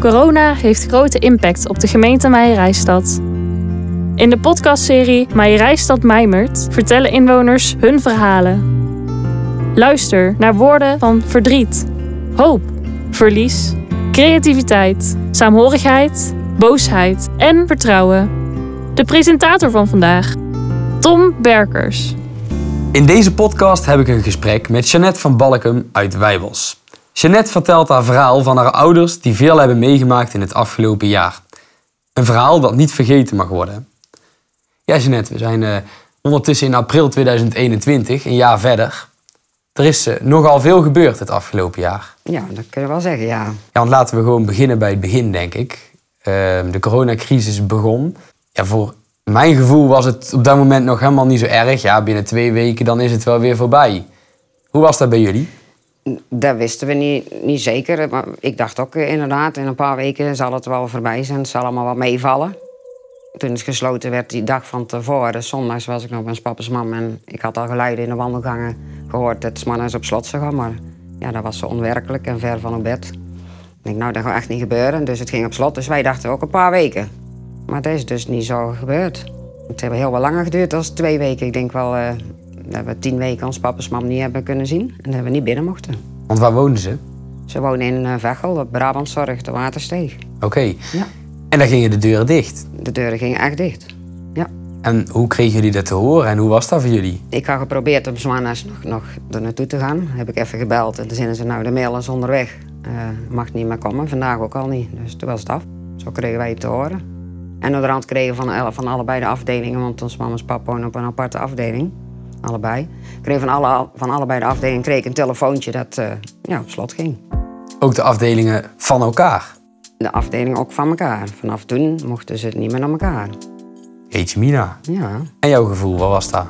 Corona heeft grote impact op de gemeente Meijerijstad. In de podcastserie Meijerijstad Mijmert vertellen inwoners hun verhalen. Luister naar woorden van verdriet, hoop, verlies, creativiteit, saamhorigheid, boosheid en vertrouwen. De presentator van vandaag, Tom Berkers. In deze podcast heb ik een gesprek met Jeannette van Balkum uit Wijbels. Jeannette vertelt haar verhaal van haar ouders die veel hebben meegemaakt in het afgelopen jaar. Een verhaal dat niet vergeten mag worden. Ja, Jeannette, we zijn uh, ondertussen in april 2021, een jaar verder. Er is uh, nogal veel gebeurd het afgelopen jaar. Ja, dat kun je wel zeggen, ja. Ja, want laten we gewoon beginnen bij het begin, denk ik. Uh, de coronacrisis begon. Ja, voor mijn gevoel was het op dat moment nog helemaal niet zo erg. Ja, binnen twee weken dan is het wel weer voorbij. Hoe was dat bij jullie? Dat wisten we niet, niet zeker. Maar ik dacht ook eh, inderdaad, in een paar weken zal het wel voorbij zijn. Het zal allemaal wat meevallen. Toen het gesloten werd, die dag van tevoren, zondags was ik nog bij papa's mam. En ik had al geluiden in de wandelgangen gehoord dat het op slot zou gaan. Maar ja, dat was zo onwerkelijk en ver van op bed. Ik denk, nou, dat gaat echt niet gebeuren. Dus het ging op slot. Dus wij dachten ook een paar weken. Maar dat is dus niet zo gebeurd. Het heeft heel wat langer geduurd dan twee weken. Ik denk wel uh, dat we tien weken ons papa's mam niet hebben kunnen zien. En dat we niet binnen mochten. Want waar woonden ze? Ze wonen in uh, Veghel, op Brabantzorg, de Watersteeg. Oké. Ja. En dan gingen de deuren dicht? De deuren gingen echt dicht, ja. En hoe kregen jullie dat te horen en hoe was dat voor jullie? Ik had geprobeerd om zwaarnaars nog, nog er naartoe te gaan. Heb ik even gebeld en toen zeiden ze, nou de mail is onderweg. Uh, mag niet meer komen, vandaag ook al niet. Dus toen was het af. Zo kregen wij het te horen. En onderhand kregen van, van allebei de afdelingen, want ons mama's papa wonen op een aparte afdeling. Allebei. Kregen van, alle, van allebei de afdelingen kreeg ik een telefoontje dat uh, ja, op slot ging. Ook de afdelingen van elkaar? De afdelingen ook van elkaar. Vanaf toen mochten ze niet meer naar elkaar. Jeetje mina. Ja. En jouw gevoel, wat was dat?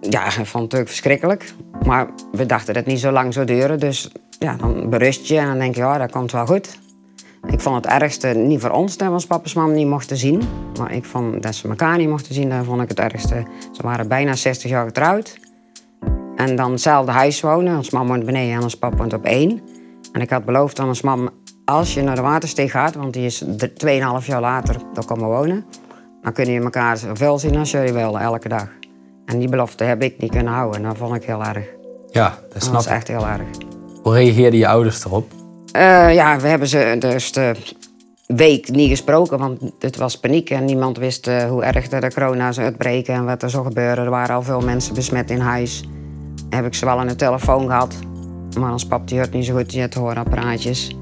Ja, ik vond het natuurlijk verschrikkelijk. Maar we dachten dat het niet zo lang zou duren. Dus ja, dan berust je en dan denk je, ja, dat komt wel goed. Ik vond het ergste, niet voor ons, dat we ons papa's mam niet mochten zien. Maar ik vond dat ze elkaar niet mochten zien, dat vond ik het ergste. Ze waren bijna 60 jaar getrouwd. En dan hetzelfde huis wonen. Ons mam woont beneden en ons papa woont op één. En ik had beloofd aan ons mam, als je naar de watersteeg gaat... want die is 2,5 jaar later daar komen wonen... dan kunnen je elkaar zoveel zien als jullie willen, elke dag. En die belofte heb ik niet kunnen houden. En dat vond ik heel erg. Ja, dat snap Dat was echt heel erg. Hoe reageerden je ouders erop? Uh, ja, we hebben ze dus de week niet gesproken, want het was paniek en niemand wist uh, hoe erg de corona zou uitbreken en wat er zou gebeuren. Er waren al veel mensen besmet in huis. Heb ik ze wel aan de telefoon gehad, maar ons pap die hoort niet zo goed, die had hoorapparaatjes.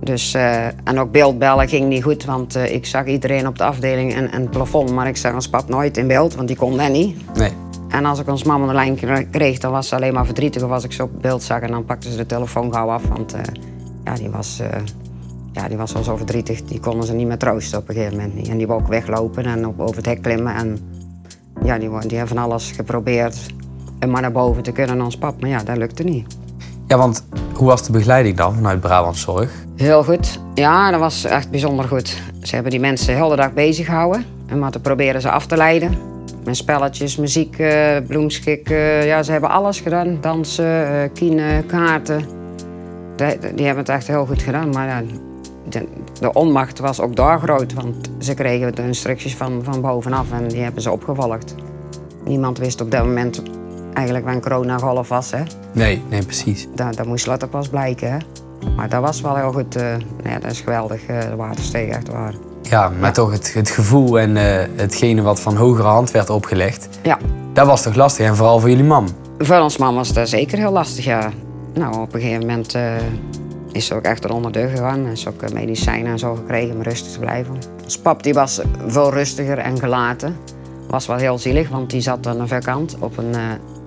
Dus, uh, en ook beeldbellen ging niet goed, want ik zag iedereen op de afdeling en, en het plafond, maar ik zag ons pap nooit in beeld, want die kon dat niet. Nee. En als ik ons mama de lijn kreeg, dan was ze alleen maar verdrietig. Of als ik ze op beeld zag en dan pakte ze de telefoon gauw af, want ja, die was, uh, ja, die was wel zo verdrietig. Die konden ze niet meer troosten op een gegeven moment. En die wou ook weglopen en op, over het hek klimmen. En ja, die, die hebben van alles geprobeerd om maar naar boven te kunnen ons pap. Maar ja, dat lukte niet. Ja, want hoe was de begeleiding dan vanuit Brabantzorg? Heel goed. Ja, dat was echt bijzonder goed. Ze hebben die mensen de hele dag bezig gehouden. En maar te proberen ze af te leiden. Met spelletjes, muziek, uh, bloemschik. Uh, ja, ze hebben alles gedaan. Dansen, uh, kine, kaarten die hebben het echt heel goed gedaan. Maar ja, de, de, onmacht was ook daar groot. Want ze kregen de instructies van, van bovenaf en die hebben ze opgevolgd. Niemand wist op dat moment eigenlijk waar een coronagolf was. Hè? Nee, nee, precies. Dat, dat moest later pas blijken. Hè? Maar dat was wel heel goed. Uh, ja, dat is geweldig, uh, de watersteeg echt waar. Ja, maar toch het, het gevoel en uh, hetgene wat van hogere hand werd opgelegd. Ja. Dat was toch lastig en vooral voor jullie mam? Voor ons mam was dat zeker heel lastig, ja. Nou, op een gegeven moment uh, is ze ook echt eronder deur gegaan. En is ook eh, medicijnen en zo gekregen om rustig te blijven. Ons pap die was veel rustiger en gelaten. Was wel heel zielig, want die zat aan de voorkant op, een, uh,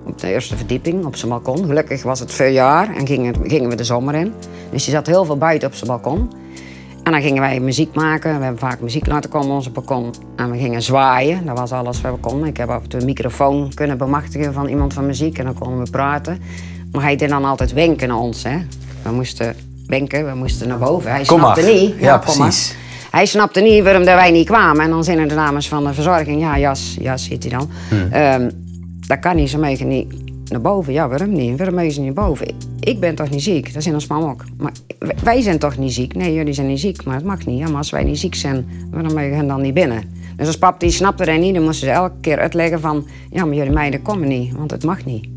op de eerste verdieping op zijn balkon. Gelukkig was het jaar en gingen, gingen we de zomer in. Dus die zat heel veel buiten op zijn balkon. En dan gingen wij muziek maken. We hebben vaak muziek laten komen op onze balkon. En we gingen zwaaien. Dat was alles wat we konden. Ik heb af en toe een microfoon kunnen bemachtigen van iemand van muziek. En dan konden we praten. Maar hij deed dan altijd wenken naar ons. Hè? We moesten wenken, we moesten naar boven. Hij kom snapte maar. niet. Ja, ja precies. Hij snapte niet waarom wij niet kwamen. En dan zijn er de namens van de verzorging. Ja, jas, jas heet hij dan. Hmm. Um, dat kan niet, ze mogen niet naar boven. Ja, waarom niet? Waarom mogen ze niet boven? Ik ben toch niet ziek? Dat zijn ons mam ook. Maar wij zijn toch niet ziek? Nee, jullie zijn niet ziek, maar het mag niet. Ja, maar als wij niet ziek zijn, waarom mogen hen dan niet binnen? Dus als pap die snapte dat niet, dan moesten ze elke keer uitleggen van... Ja, maar jullie meiden komen niet, want het mag niet.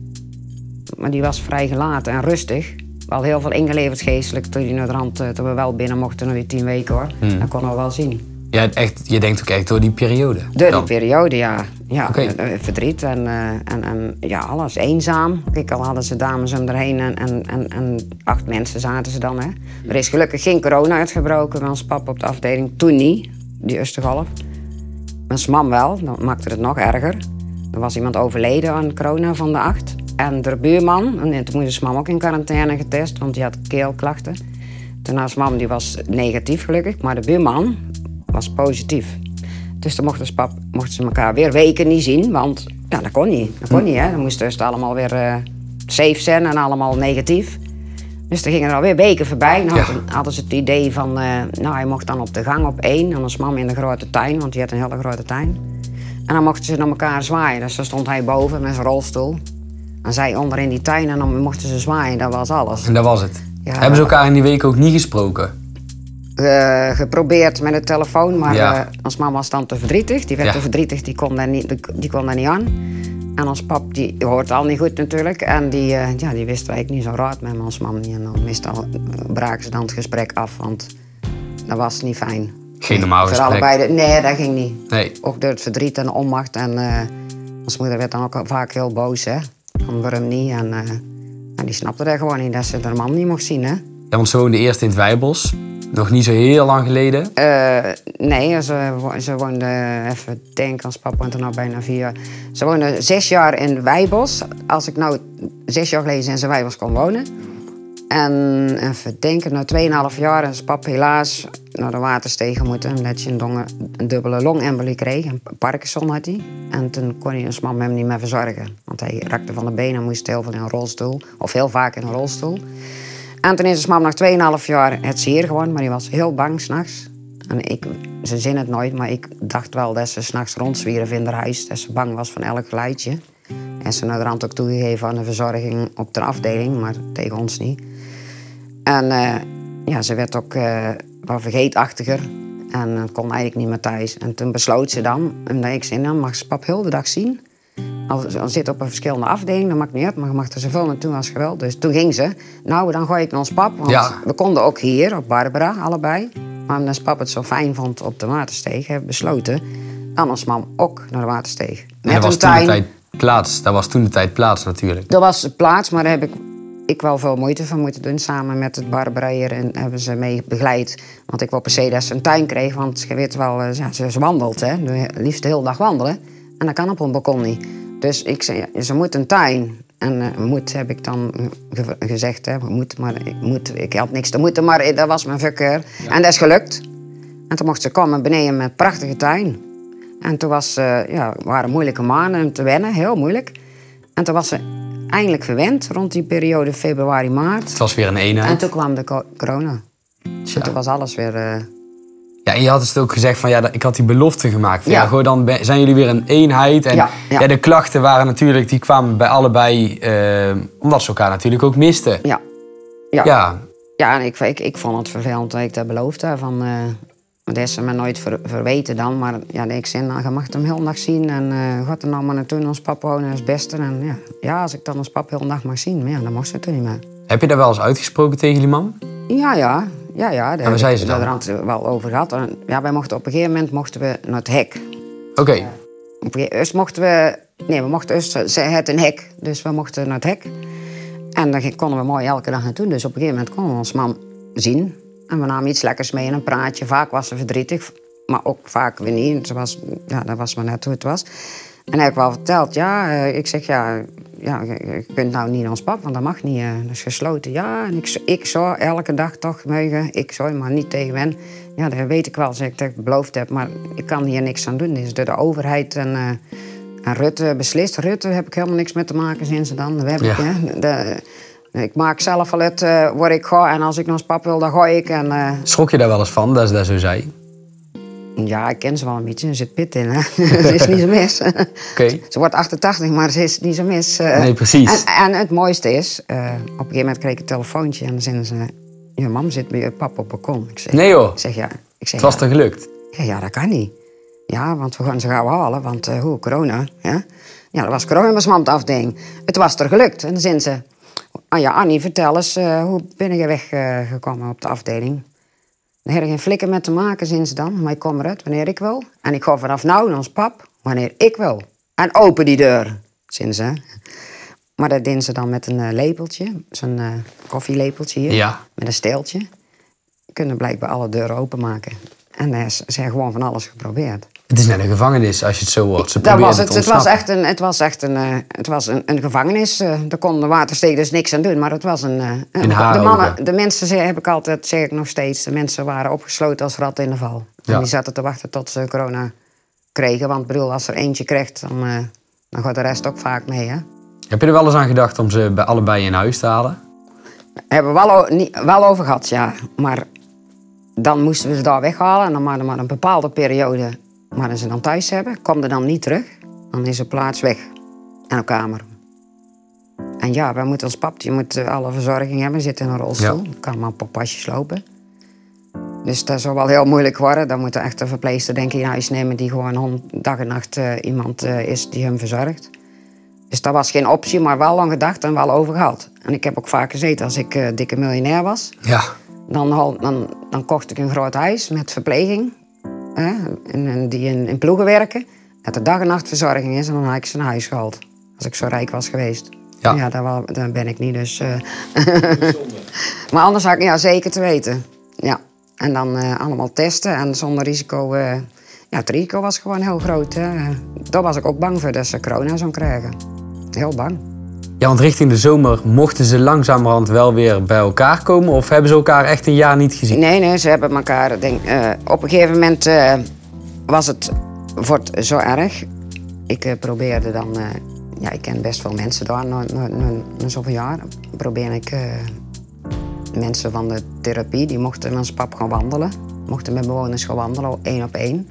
Maar die was vrij gelaten en rustig. Wel heel veel ingeleverd geestelijk toen, die naar de rand, eh, toen we wel binnen mochten na die tien weken hoor. Dat konden we wel zien. Ja, echt, je denkt ook echt door die periode. Door die periode, ja. ja eh, eh, verdriet en, en, en ja, alles. Eenzaam. Kijk, al hadden ze dames om erheen en, en, en, en acht mensen zaten ze dan. Hè. Er is gelukkig geen corona uitgebroken bij ons pap op de afdeling. Toen niet, die eerste golf. Mijn mam wel, dat maakte het nog erger. Er was iemand overleden aan corona van de acht. En de buurman, en toen moest zijn mam ook in quarantaine getest, want die had keelklachten. Daarnaast mam die was negatief gelukkig, maar de buurman was positief. Dus dan mochten ze, pap, mochten ze elkaar weer weken niet zien, want ja, dat kon niet. Dat kon niet, hè. Dan moesten ze allemaal weer eh, safe zijn en allemaal negatief. Dus er gingen er alweer weken voorbij. Dan hadden, hadden ze het idee van, eh, nou, hij mocht dan op de gang op één. En ons mam in de grote tuin, want die had een hele grote tuin. En dan mochten ze naar elkaar zwaaien. Dus dan stond hij boven met zijn rolstoel. En zij onder in die tuin en dan mochten ze zwaaien. Dat was alles. En dat was het. Ja, Hebben ze elkaar in die week ook niet gesproken? Eh, geprobeerd met de telefoon, maar Ja. eh, ons mama was dan te verdrietig. Die werd Ja. te verdrietig, die kon, daar niet, die, kon daar niet aan. En ons pap, die hoort al niet goed natuurlijk. En die, eh, ja, die wist eigenlijk niet zo raad met ons mam. En dan meestal braken ze dan het gesprek af, want dat was niet fijn. Geen normaal Voor gesprek. allebei, de- nee, dat ging niet. Nee. Ook door het verdriet en de onmacht. En ons moeder werd dan ook vaak heel boos, hè. Van waarom niet? En, eh, en die snapte dat gewoon niet, dat ze haar man niet mocht zien, hè. Ja, want ze woonde eerst in het Wijbos. Nog niet zo heel lang geleden. Eh, nee, ze, wo- ze woonde, even denken, als papa woont er nou bijna vier jaar. Ze woonde zes jaar in Wijbos. Als ik nou zes jaar geleden in zijn Wijbos kon wonen. En even denken, na 2,5 jaar is pap helaas naar de waterstegen moeten. Omdat hij een, donge- een dubbele longembolie kreeg. Een Parkinson had hij. En toen kon hij ons mam hem niet meer verzorgen. Want hij rakte van de benen en moest heel veel in een rolstoel. Of heel vaak in een rolstoel. En toen is ons mam nog 2,5 jaar het zeer gewoon, maar die was heel bang s'nachts. En ik, ze zin het nooit, maar ik dacht wel dat ze s'nachts rondzwierf in haar huis. Dat ze bang was van elk geluidje. En ze naar de ook toegegeven aan de verzorging op de afdeling, maar tegen ons niet. En eh, ja, ze werd ook eh wel vergeetachtiger. En kon eigenlijk niet meer thuis. En toen besloot ze dan, en ik zei, dan mag ze pap heel de dag zien. Als ze zit op een verschillende afdeling, dat maakt niet uit, maar je mag er zoveel naartoe als je wil. Dus toen ging ze. Nou, dan gooi ik naar ons pap, want Ja. we konden ook hier, op Barbara, allebei. Maar omdat ons pap het zo fijn vond op de watersteeg, hebben we besloten dan ons mam ook naar de watersteeg. En dat was toen de tijd plaats. Dat was toen de tijd plaats natuurlijk. Dat was plaats, maar daar heb ik, ik wel veel moeite van moeten doen. Samen met het Barbara hier en hebben ze mee begeleid. Want ik wil per se dat ze een tuin kreeg, want je weet wel, eh, ze, ze wandelt, hè. Liefst de hele dag wandelen. En dat kan op een balkon niet. Dus ik zei, ze moet een tuin. En eh, moet heb ik dan ge- gezegd, hè. Moet, maar ik, moet, ik had niks te moeten, maar eh, dat was mijn verkeur. En dat is gelukt. En toen mocht ze komen beneden met een prachtige tuin. En toen was, eh, ja, waren moeilijke maanden om te wennen, heel moeilijk. En toen was ze eindelijk verwend rond die periode februari, maart. Het was weer een En eenheid. toen kwam de co- corona. En toen was alles weer... eh, Ja, en je had het ook gezegd van ja, ik had die belofte gemaakt. Van, ja. Dan ben- zijn jullie weer een eenheid. En ja, Ja, de klachten waren natuurlijk, die kwamen bij allebei, eh, omdat ze elkaar natuurlijk ook misten. ja. Ja. Ja, Ja, en ik, ik, ik vond het vervelend dat ik dat beloofde. Van, eh dat is ze me nooit ver- verweten dan. Maar ja, ik zei, nou, je mag hem heel dag zien. En eh gaat er nou maar naartoe, ons papa wonen is het beste. En ja, ja, als ik dan ons papa heel dag mag zien. Maar ja, dan mocht ze toen niet meer. heb je daar wel eens uitgesproken tegen jullie man? Ja, ja. Ja, ja. Daar waar zei ze dan? het er wel over gehad. En, ja, wij mochten op een gegeven moment mochten we naar het hek. Oké, gegeven- Eerst mochten we... Nee, we mochten eerst... Ze het een hek, dus we mochten naar het hek. En daar konden we mooi elke dag naartoe. Dus op een gegeven moment konden we ons man zien. En we namen iets lekkers mee en een praatje. Vaak was ze verdrietig, maar ook vaak weer niet. Ze was, ja, dat was maar net hoe het was. En hij heb ik wel verteld, ja, eh, ik zeg ja, ja, je, kunt nou niet naar ons pap, want dat mag niet. eh, dat is gesloten. Ja, en ik, ik zou elke dag toch mogen, ik zou, maar niet tegen hen. Ja, dat weet ik wel, zeg ik, dat ik beloofd heb, maar ik kan hier niks aan doen. Is door de overheid en, eh, en Rutte beslist. Rutte heb ik helemaal niks mee te maken sinds dan. Dat heb ik, Ja. De- ik maak zelf al uit eh, waar ik ga en als ik naar pap wil, dan ga ik. En, eh, schrok je daar wel eens van dat ze dat zo zei? Ja, ik ken ze wel een beetje. Er zit pit in, hè. Ze is niet zo mis. Oké. Ze wordt 88, maar ze is niet zo mis. eh. Nee, precies. En, en het mooiste is, op een gegeven moment kreeg ik een telefoontje en dan zeiden ze... Je mam zit bij je papa op het balkon. Ik zeg, Nee joh, Ik zeg, ja. Ik zeg, het was ja. toch gelukt? Ja, ja, dat kan niet. Ja, want we gaan ze gauw halen, want hoe, corona, ja? Ja, dat was corona met mijn afdeling. Het was er gelukt. En dan zijn ze... Ah ja, Annie, vertel eens, eh, hoe ben je weggekomen op de afdeling? Daar heb ik geen flikker met te maken, ze dan. Maar ik kom eruit wanneer ik wil. En ik ga vanaf nou naar ons pap, wanneer ik wil. En open die deur, zien ze. Maar dat deden ze dan met een eh, lepeltje. Zo'n eh, koffielepeltje hier. Ja. Met een steeltje. Kunnen blijkbaar alle deuren openmaken. En ze ze hebben gewoon van alles geprobeerd. Het is net een gevangenis als je het zo hoort. Ze Dat was het. Het was echt een, het was echt een, eh, het was een, een gevangenis. eh daar kon de waterstekers niks aan doen. Maar het was een... In haar de, mannen, ogen. de mensen, ze- heb ik altijd, zeg ik nog steeds... De mensen waren opgesloten als ratten in de val. Ja. En die zaten te wachten tot ze corona kregen. Want bedoel, als er eentje krijgt, dan, dan gaat de rest ook vaak mee, hè. Heb je er wel eens aan gedacht om ze bij allebei in huis te halen? Hebben we wel, niet, wel over gehad, ja. Maar dan moesten we ze daar weghalen. En dan maar, maar een bepaalde periode maar ze dan thuis hebben. Komt er dan niet terug, dan is de plaats weg. En een kamer. En ja, wij moeten als pap, je moet eh, alle verzorging hebben. Zit in een rolstoel, Ja. kan maar pasjes lopen. Dus dat zou wel heel moeilijk worden. Dan moet er echt een verpleegster denk ik in huis nemen... die gewoon dag en nacht eh, iemand eh, is die hem verzorgt. Dus dat was geen optie, maar wel lang gedacht en wel over gehad. En ik heb ook vaak gezeten als ik dikke miljonair was. Ja. Dan, dan, dan kocht ik een groot huis met verpleging. Hè, en, die in, in ploegen werken. Dat er dag en nacht verzorging is en dan had ik ze naar huis gehaald. Als ik zo rijk was geweest. Ja. Ja, daar, wel- daar ben ik niet, dus... eh. maar anders had ik ja, zeker te weten. Ja. En dan eh, allemaal testen en zonder risico... eh, ja, het risico was gewoon heel groot. Hè. Daar was ik ook bang voor dat ze corona zou krijgen. Heel bang. Ja, want richting de zomer mochten ze langzamerhand wel weer bij elkaar komen? Of hebben ze elkaar echt een jaar niet gezien? Nee, nee, ze hebben elkaar. Denk, eh, op een gegeven moment eh, was het wordt zo erg. Ik eh, probeerde dan. ja, ik ken best veel mensen daar na, na, na, na zoveel jaar. Probeer ik mensen van de therapie, die mochten met ons pap gaan wandelen. Mochten met bewoners gaan wandelen, één op één.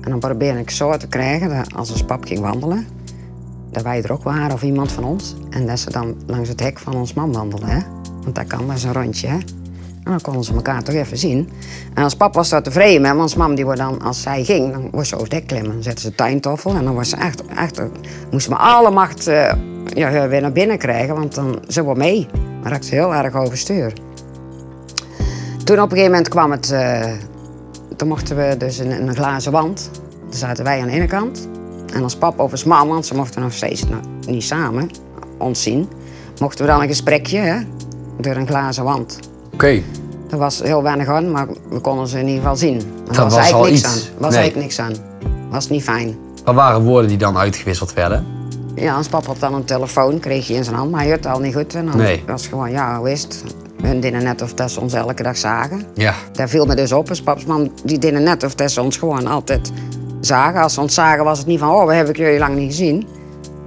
En dan probeer ik zo te krijgen dat als ons pap ging wandelen, dat wij er ook waren of iemand van ons. En dat ze dan langs het hek van ons man wandelen. Hè? Want dat kan, is een rondje. Hè? En dan konden ze elkaar toch even zien. En als pap was daar tevreden mee, want ons mam die wordt dan, als zij ging, dan was ze over het hek klimmen. Dan zetten ze tuintoffel en dan was ze echt, echt moest ze maar alle macht eh, ja, weer naar binnen krijgen, want dan ze wordt mee. Maar raakte ze heel erg overstuur. Toen op een gegeven moment kwam het, eh, toen mochten we dus in een glazen wand. Daar zaten wij aan de ene kant. En als pap of als mam, want ze mochten nog steeds nou, niet samen ons zien, mochten we dan een gesprekje hè, door een glazen wand. Oké. Er was heel weinig aan, maar we konden ze in ieder geval zien. Er was eigenlijk niks iets. aan. was Nee. eigenlijk niks aan. Was niet fijn. Wat waren woorden die dan uitgewisseld werden? Ja, als papa had dan een telefoon, kreeg je in zijn hand, maar hij hoorde het al niet goed. En dan Nee. was gewoon, ja, hoe is het? Hun deden net of dat ze ons elke dag zagen. Ja. Daar viel me dus op. Als papa's man, die deden net of dat ze ons gewoon altijd zagen. Als ze ons zagen was het niet van, oh, we hebben jullie lang niet gezien.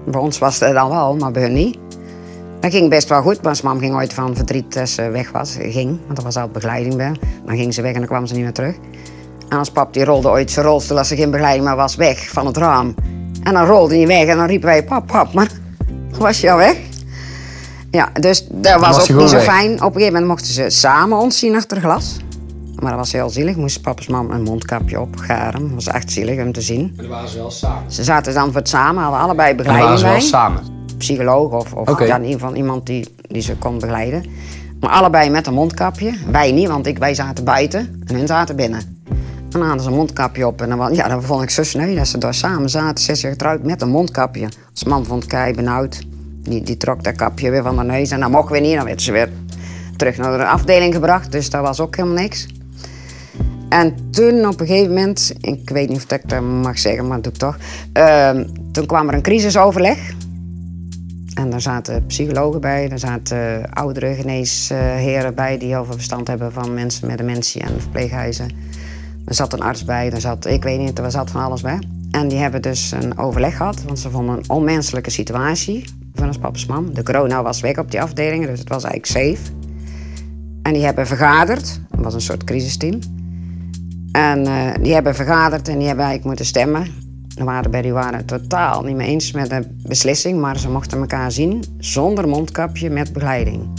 Bij ons was het dan wel, maar bij hun niet. Dat ging best wel goed, maar als mam ging ooit van verdriet als ze weg was. Ging, want er was altijd begeleiding bij. Dan ging ze weg en dan kwam ze niet meer terug. En als pap die rolde ooit zijn rolstoel als er geen begeleiding meer was weg van het raam. En dan rolde hij weg en dan riepen wij, pap, pap, maar was je al weg? Ja, dus dat was, was ook niet zo weg. fijn. Op een gegeven moment mochten ze samen ons zien achter glas. Maar dat was heel zielig. Moest papa's mam een mondkapje op, garen. Dat was echt zielig om te zien. Maar dan waren ze wel samen. Ze zaten dan voor het samen, hadden allebei Dan begeleiding waren ze wel bij samen. psycholoog of, of ja, in ieder geval iemand die, die ze kon begeleiden. Maar allebei met een mondkapje. Wij niet, want ik, wij zaten buiten en hun zaten binnen. En dan hadden ze een mondkapje op en dan, ja, dat vond ik zo sneu dat ze daar samen zaten. Ze is getrouwd met een mondkapje. Als man vond kei benauwd. Die, die trok dat kapje weer van de neus en dan mochten we niet. Dan werd ze weer terug naar de afdeling gebracht, dus dat was ook helemaal niks. En toen op een gegeven moment, ik weet niet of ik dat mag zeggen, maar dat doe ik toch. ehm, toen kwam er een crisisoverleg. En daar zaten psychologen bij, daar zaten oudere geneesheren bij die heel veel verstand hebben van mensen met dementie en verpleeghuizen. Er zat een arts bij, er zat, ik weet niet, er zat van alles bij. En die hebben dus een overleg gehad, want ze vonden een onmenselijke situatie van ons papa's mam. De corona was weg op die afdelingen, dus het was eigenlijk safe. En die hebben vergaderd, dat was een soort crisisteam. En eh, die hebben vergaderd en die hebben eigenlijk moeten stemmen. De Waterberg die waren het totaal niet mee eens met de beslissing, maar ze mochten elkaar zien zonder mondkapje met begeleiding.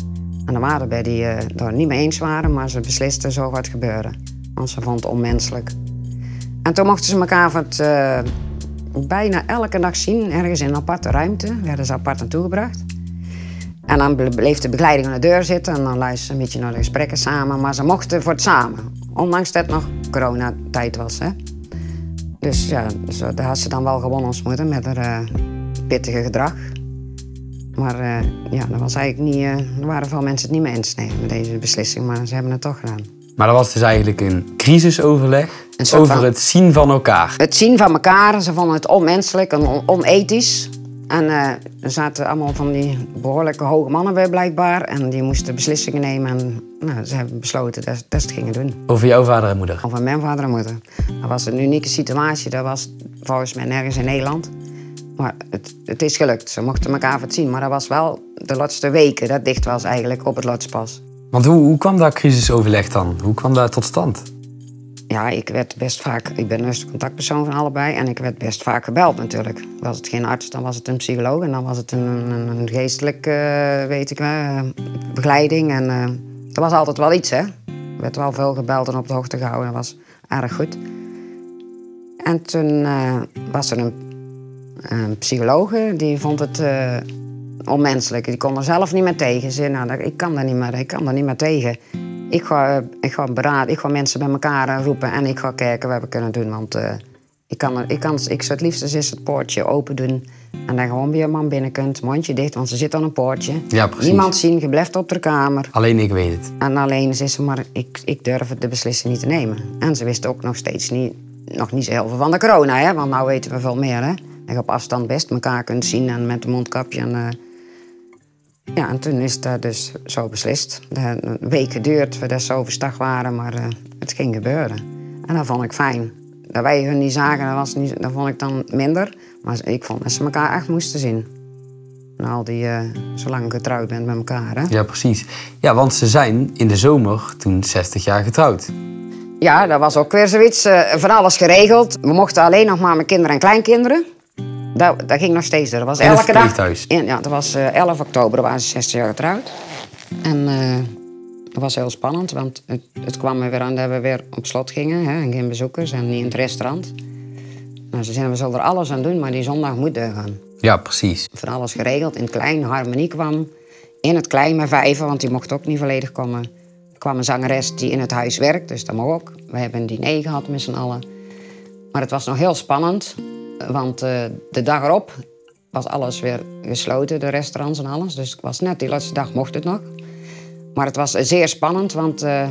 En de Waterberg die eh daar niet mee eens waren, maar ze beslisten zo wat gebeuren. Want ze vonden het onmenselijk. En toen mochten ze elkaar het, eh, bijna elke dag zien, ergens in een aparte ruimte. Werden ze apart naartoe gebracht. En dan ble- bleef de begeleiding aan de deur zitten en dan luisterden ze een beetje naar de gesprekken samen. Maar ze mochten voor het samen. Ondanks dat het nog coronatijd was. Hè? Dus ja, zo, daar had ze dan wel gewonnen als moeder met haar eh, pittige gedrag. Maar eh, ja, dat was eigenlijk niet, eh, er waren veel mensen het niet mee eens nee, met deze beslissing. Maar ze hebben het toch gedaan. Maar dat was dus eigenlijk een crisisoverleg Een over van- het zien van elkaar. Het zien van elkaar, ze vonden het onmenselijk en on- onethisch. En er zaten allemaal van die behoorlijke hoge mannen bij blijkbaar. En die moesten beslissingen nemen. En nou, ze hebben besloten dat, dat ze het gingen doen. Over jouw vader en moeder. Over mijn vader en moeder. Dat was een unieke situatie. Dat was volgens mij nergens in Nederland. Maar het, het is gelukt. Ze mochten elkaar het zien. Maar dat was wel de laatste weken dat dicht was eigenlijk op het lotspas. Want hoe, hoe kwam dat crisisoverleg dan? Hoe kwam dat tot stand? Ja, ik werd best vaak... Ik ben dus de contactpersoon van allebei. En ik werd best vaak gebeld natuurlijk. Was het geen arts, dan was het een psycholoog. En dan was het een, een, een geestelijke, eh, weet ik wel, eh, begeleiding. En eh er was altijd wel iets, hè. Er werd wel veel gebeld en op de hoogte gehouden. Dat was erg goed. En toen was er een, psychologe, die vond het onmenselijk. Die kon er zelf niet meer tegen. Ze zei, nou, ik kan daar niet meer, ik kan daar niet meer tegen. Ik ga, ik ga beraden, ik ga mensen bij elkaar eh, roepen en ik ga kijken wat we kunnen doen. Want eh, ik, kan ik, kan, ik zou het liefst eens het poortje open doen. En dan gewoon bij je man binnen kunt, mondje dicht, want ze zit aan een poortje. Ja, precies. Niemand zien, je blijft op de kamer. Alleen ik weet het. En alleen zei ze, maar ik, ik durf de beslissing niet te nemen. En ze wist ook nog steeds niet, nog niet zo heel veel van de corona, hè? want nu weten we veel meer. Hè? Dat je op afstand best elkaar kunt zien en met een mondkapje. En, eh, ja, en toen is dat dus zo beslist. Een week geduurd voordat ze overstag waren, maar eh, het ging gebeuren. En dat vond ik fijn. Dat wij hun niet zagen, dat, was niet, dat vond ik dan minder. Maar ik vond dat ze elkaar echt moesten zien. En al die, eh, zolang je getrouwd bent met elkaar. Hè? Ja, precies. Ja, want ze zijn in de zomer toen 60 jaar getrouwd. Ja, dat was ook weer zoiets. eh, van alles geregeld. We mochten alleen nog maar met kinderen en kleinkinderen. Dat, dat ging nog steeds door. Dat was elke dag. In, ja, dat was eh, 11 oktober, waren ze 60 jaar getrouwd. En eh dat was heel spannend, want het, het kwam er weer aan dat we weer op slot gingen. Hè, en geen bezoekers en niet in het restaurant. Nou, ze zeiden, we zullen er alles aan doen, maar die zondag moet deur gaan. Ja, precies. Van alles geregeld. In het klein, harmonie kwam. In het klein met vijven, want die mocht ook niet volledig komen. Er kwam een zangeres die in het huis werkt, dus dat mag ook. We hebben een diner gehad met z'n allen. Maar het was nog heel spannend, want eh, de dag erop was alles weer gesloten, de restaurants en alles. Dus het was net die laatste dag mocht het nog. Maar het was zeer spannend, want eh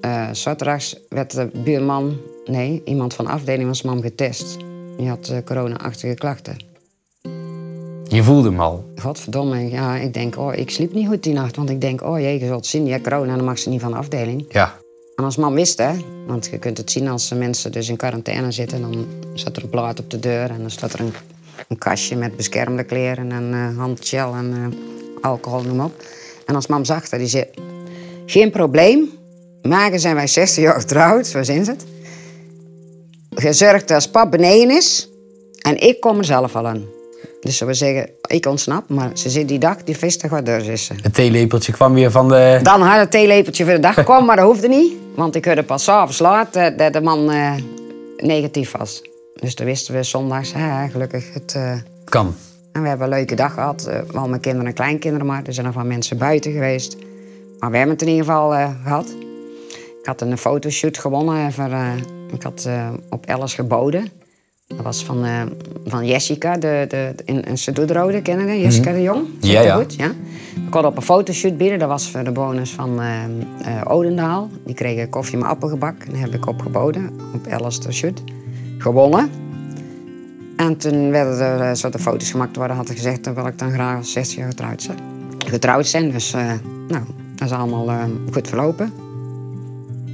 eh, zaterdags werd de buurman, nee, iemand van de afdeling van zijn mam getest. Die had corona-achtige klachten. Je voelde hem al. Godverdomme, ja, ik denk, oh, ik sliep niet goed die nacht. Want ik denk, oh jee, je zult zien, ja, corona, dan mag ze niet van de afdeling. Ja. En als man wist, hè, want je kunt het zien als mensen dus in quarantaine zitten, dan staat er een plaat op de deur en dan staat er een, een kastje met beschermde kleren en eh handgel en eh, alcohol, noem op. En als mam zag dat, die zei, geen probleem, magen zijn wij 60 jaar getrouwd, zo ze het. Gezorgd dat als pap beneden is en ik kom er zelf al aan. Dus ze zeggen, ik ontsnap, maar ze zit die dag, die wat deur is ze. Het theelepeltje kwam weer van de... Dan had het theelepeltje voor de dag kwam, maar dat hoefde niet. Want ik hoorde pas s'avonds laat eh, dat de man eh, negatief was. Dus toen wisten we zondags, hè, gelukkig. Het, eh, Kan. en we hebben een leuke dag gehad. eh, wel met kinderen en kleinkinderen, maar er zijn nog wel mensen buiten geweest. Maar we hebben het in ieder geval eh, gehad. Ik had een fotoshoot gewonnen. Voor, ik had op Alice geboden. Dat was van, van Jessica, de, de, in, in Sedoedrode, kennen we? Jessica de Jong. Ja, ja. Goed? ja. Ik kon op een fotoshoot bieden. Dat was de bewoners van eh, eh, Odendaal. Die kregen koffie met appelgebak. En dat heb ik opgeboden op de shoot. Gewonnen. En toen werden er eh, soorten foto's gemaakt worden. Had ik gezegd, dan wil ik dan graag als 60 jaar getrouwd zijn. Getrouwd zijn, dus eh, nou, dat is allemaal eh, goed verlopen.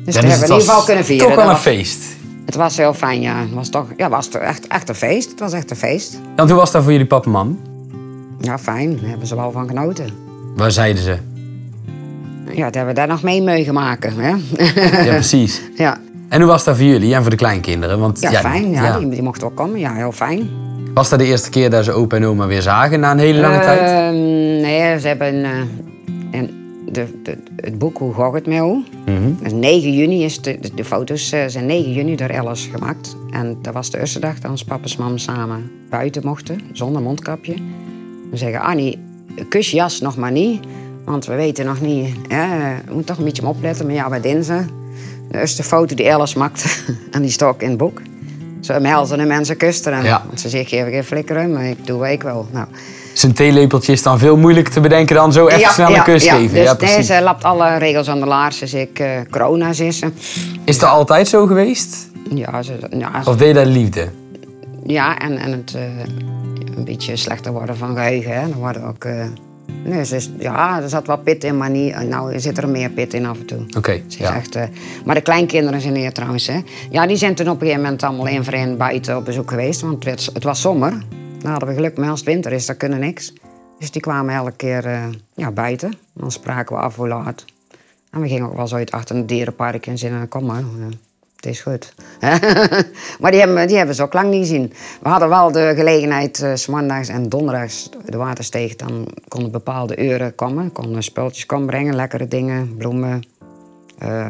Dus dat hebben we in ieder geval kunnen vieren. Toch wel Dat een was- feest. Het was heel fijn, ja. Het was toch, ja, was echt, echt een feest. Het was echt een feest. Want hoe was dat voor jullie papa en mam? Ja, fijn. Daar hebben ze wel van genoten. Waar zeiden ze? Ja, dat hebben we daar nog mee meegemaakt. Hè? Ja, precies. ja. En hoe was dat voor jullie en voor de kleinkinderen? Want, Ja, fijn. Ja, Die, die mochten ook komen. Ja, heel fijn. Was dat de eerste keer dat ze opa en oma weer zagen na een hele lange tijd? Ehm, nee, ze hebben eh, een, de, de, het boek Hoe gaat het? Mhm. Dus 9 juni is de, de, de foto's eh, zijn 9 juni door Alice gemaakt. En dat was de eerste dag dat ons papa en mam samen buiten mochten, zonder mondkapje. We zeggen, Annie, kus jas nog maar niet. Want we weten nog niet, hè, we moeten toch een beetje op opletten. Maar ja, bij dinsdag, de eerste foto die Alice maakte, en die stok in het boek. Ze melden de mensen kusten. Ja. Want ze zegt, geef ik even flikkeren, maar ik doe wat ik wel. Nou, Zijn theelepeltje is dan veel moeilijker te bedenken dan zo even snel een kus geven. Dus ja, precies. deze lapt alle regels aan de laars. Dus ik, eh corona's is ze. Is dat altijd zo geweest? Ja, ze, ja, Of deed dat liefde? Ja en, en het eh, een beetje slechter worden van geheugen. Hè. Dan worden ook... eh, nee, ze is, ja, er zat wel pit in, maar niet, nou zit er meer pit in af en toe. Oké, is ja. echt, eh, maar de kleinkinderen zijn hier trouwens. Hè. Ja, die zijn toen op een gegeven moment allemaal één voor één buiten op bezoek geweest. Want het, werd- het was zomer. Dan hadden we geluk, maar als het winter is, dan kunnen niks. Dus die kwamen elke keer eh, ja, buiten. Dan spraken we af hoe laat. En we gingen ook wel zo uit achter een dierenpark en zeiden, kom maar, eh, het is goed. maar die hebben, die hebben ze ook lang niet gezien. We hadden wel de gelegenheid, maandags en donderdags, de watersteeg, dan konden bepaalde uren komen. Konden spulletjes komen brengen, lekkere dingen, bloemen. Eh,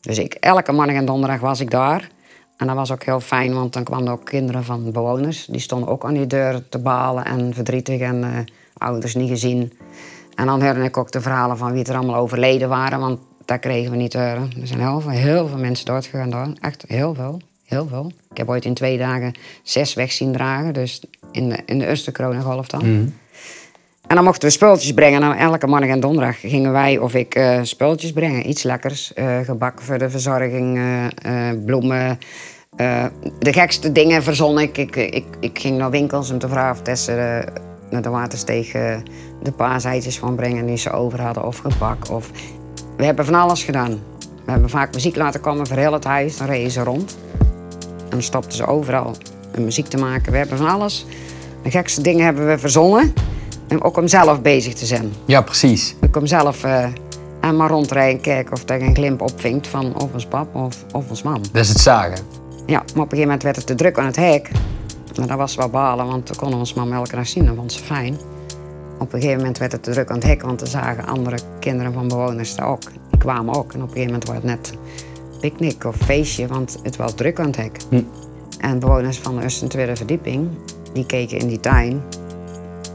dus elke maandag en donderdag was ik daar. En dat was ook heel fijn, want dan kwamen ook kinderen van bewoners. Die stonden ook aan die deur te balen en verdrietig en eh, ouders niet gezien. En dan hoorde ik ook de verhalen van wie er allemaal overleden waren, want dat kregen we niet te horen. Er zijn heel veel, heel veel mensen doodgegaan daar. Echt heel veel, heel veel. Ik heb ooit in twee dagen zes weg zien dragen, dus in de, in de eerste coronagolf dan. En dan mochten we spulletjes brengen. En elke maandag en donderdag gingen wij of ik eh spulletjes brengen. Iets lekkers. eh gebak voor de verzorging, eh, eh, bloemen. eh, de gekste dingen verzon ik. Ik, ik. ik ging naar winkels om te vragen of eh, naar de watersteeg eh, de paaseitjes van brengen die ze over hadden. Of gebak. Of... We hebben van alles gedaan. We hebben vaak muziek laten komen voor heel het huis. Dan reden ze rond. En dan stopten ze overal met muziek te maken. We hebben van alles. De gekste dingen hebben we verzonnen. En ook om zelf bezig te zijn. Ja, precies. Ik kom zelf eh aan maar rondrijden en kijken of er een glimp opvinkt van of ons pap of, of ons mam. Dat is het zagen. Ja, maar op een gegeven moment werd het te druk aan het hek. Maar dat was wel balen, want we konden ons mam elke dag zien. Dat vond ze fijn. Op een gegeven moment werd het te druk aan het hek, want er zagen andere kinderen van bewoners daar ook. Die kwamen ook. En op een gegeven moment was het net picknick of feestje, want het was druk aan het hek. En bewoners van de eerste en tweede verdieping, die keken in die tuin.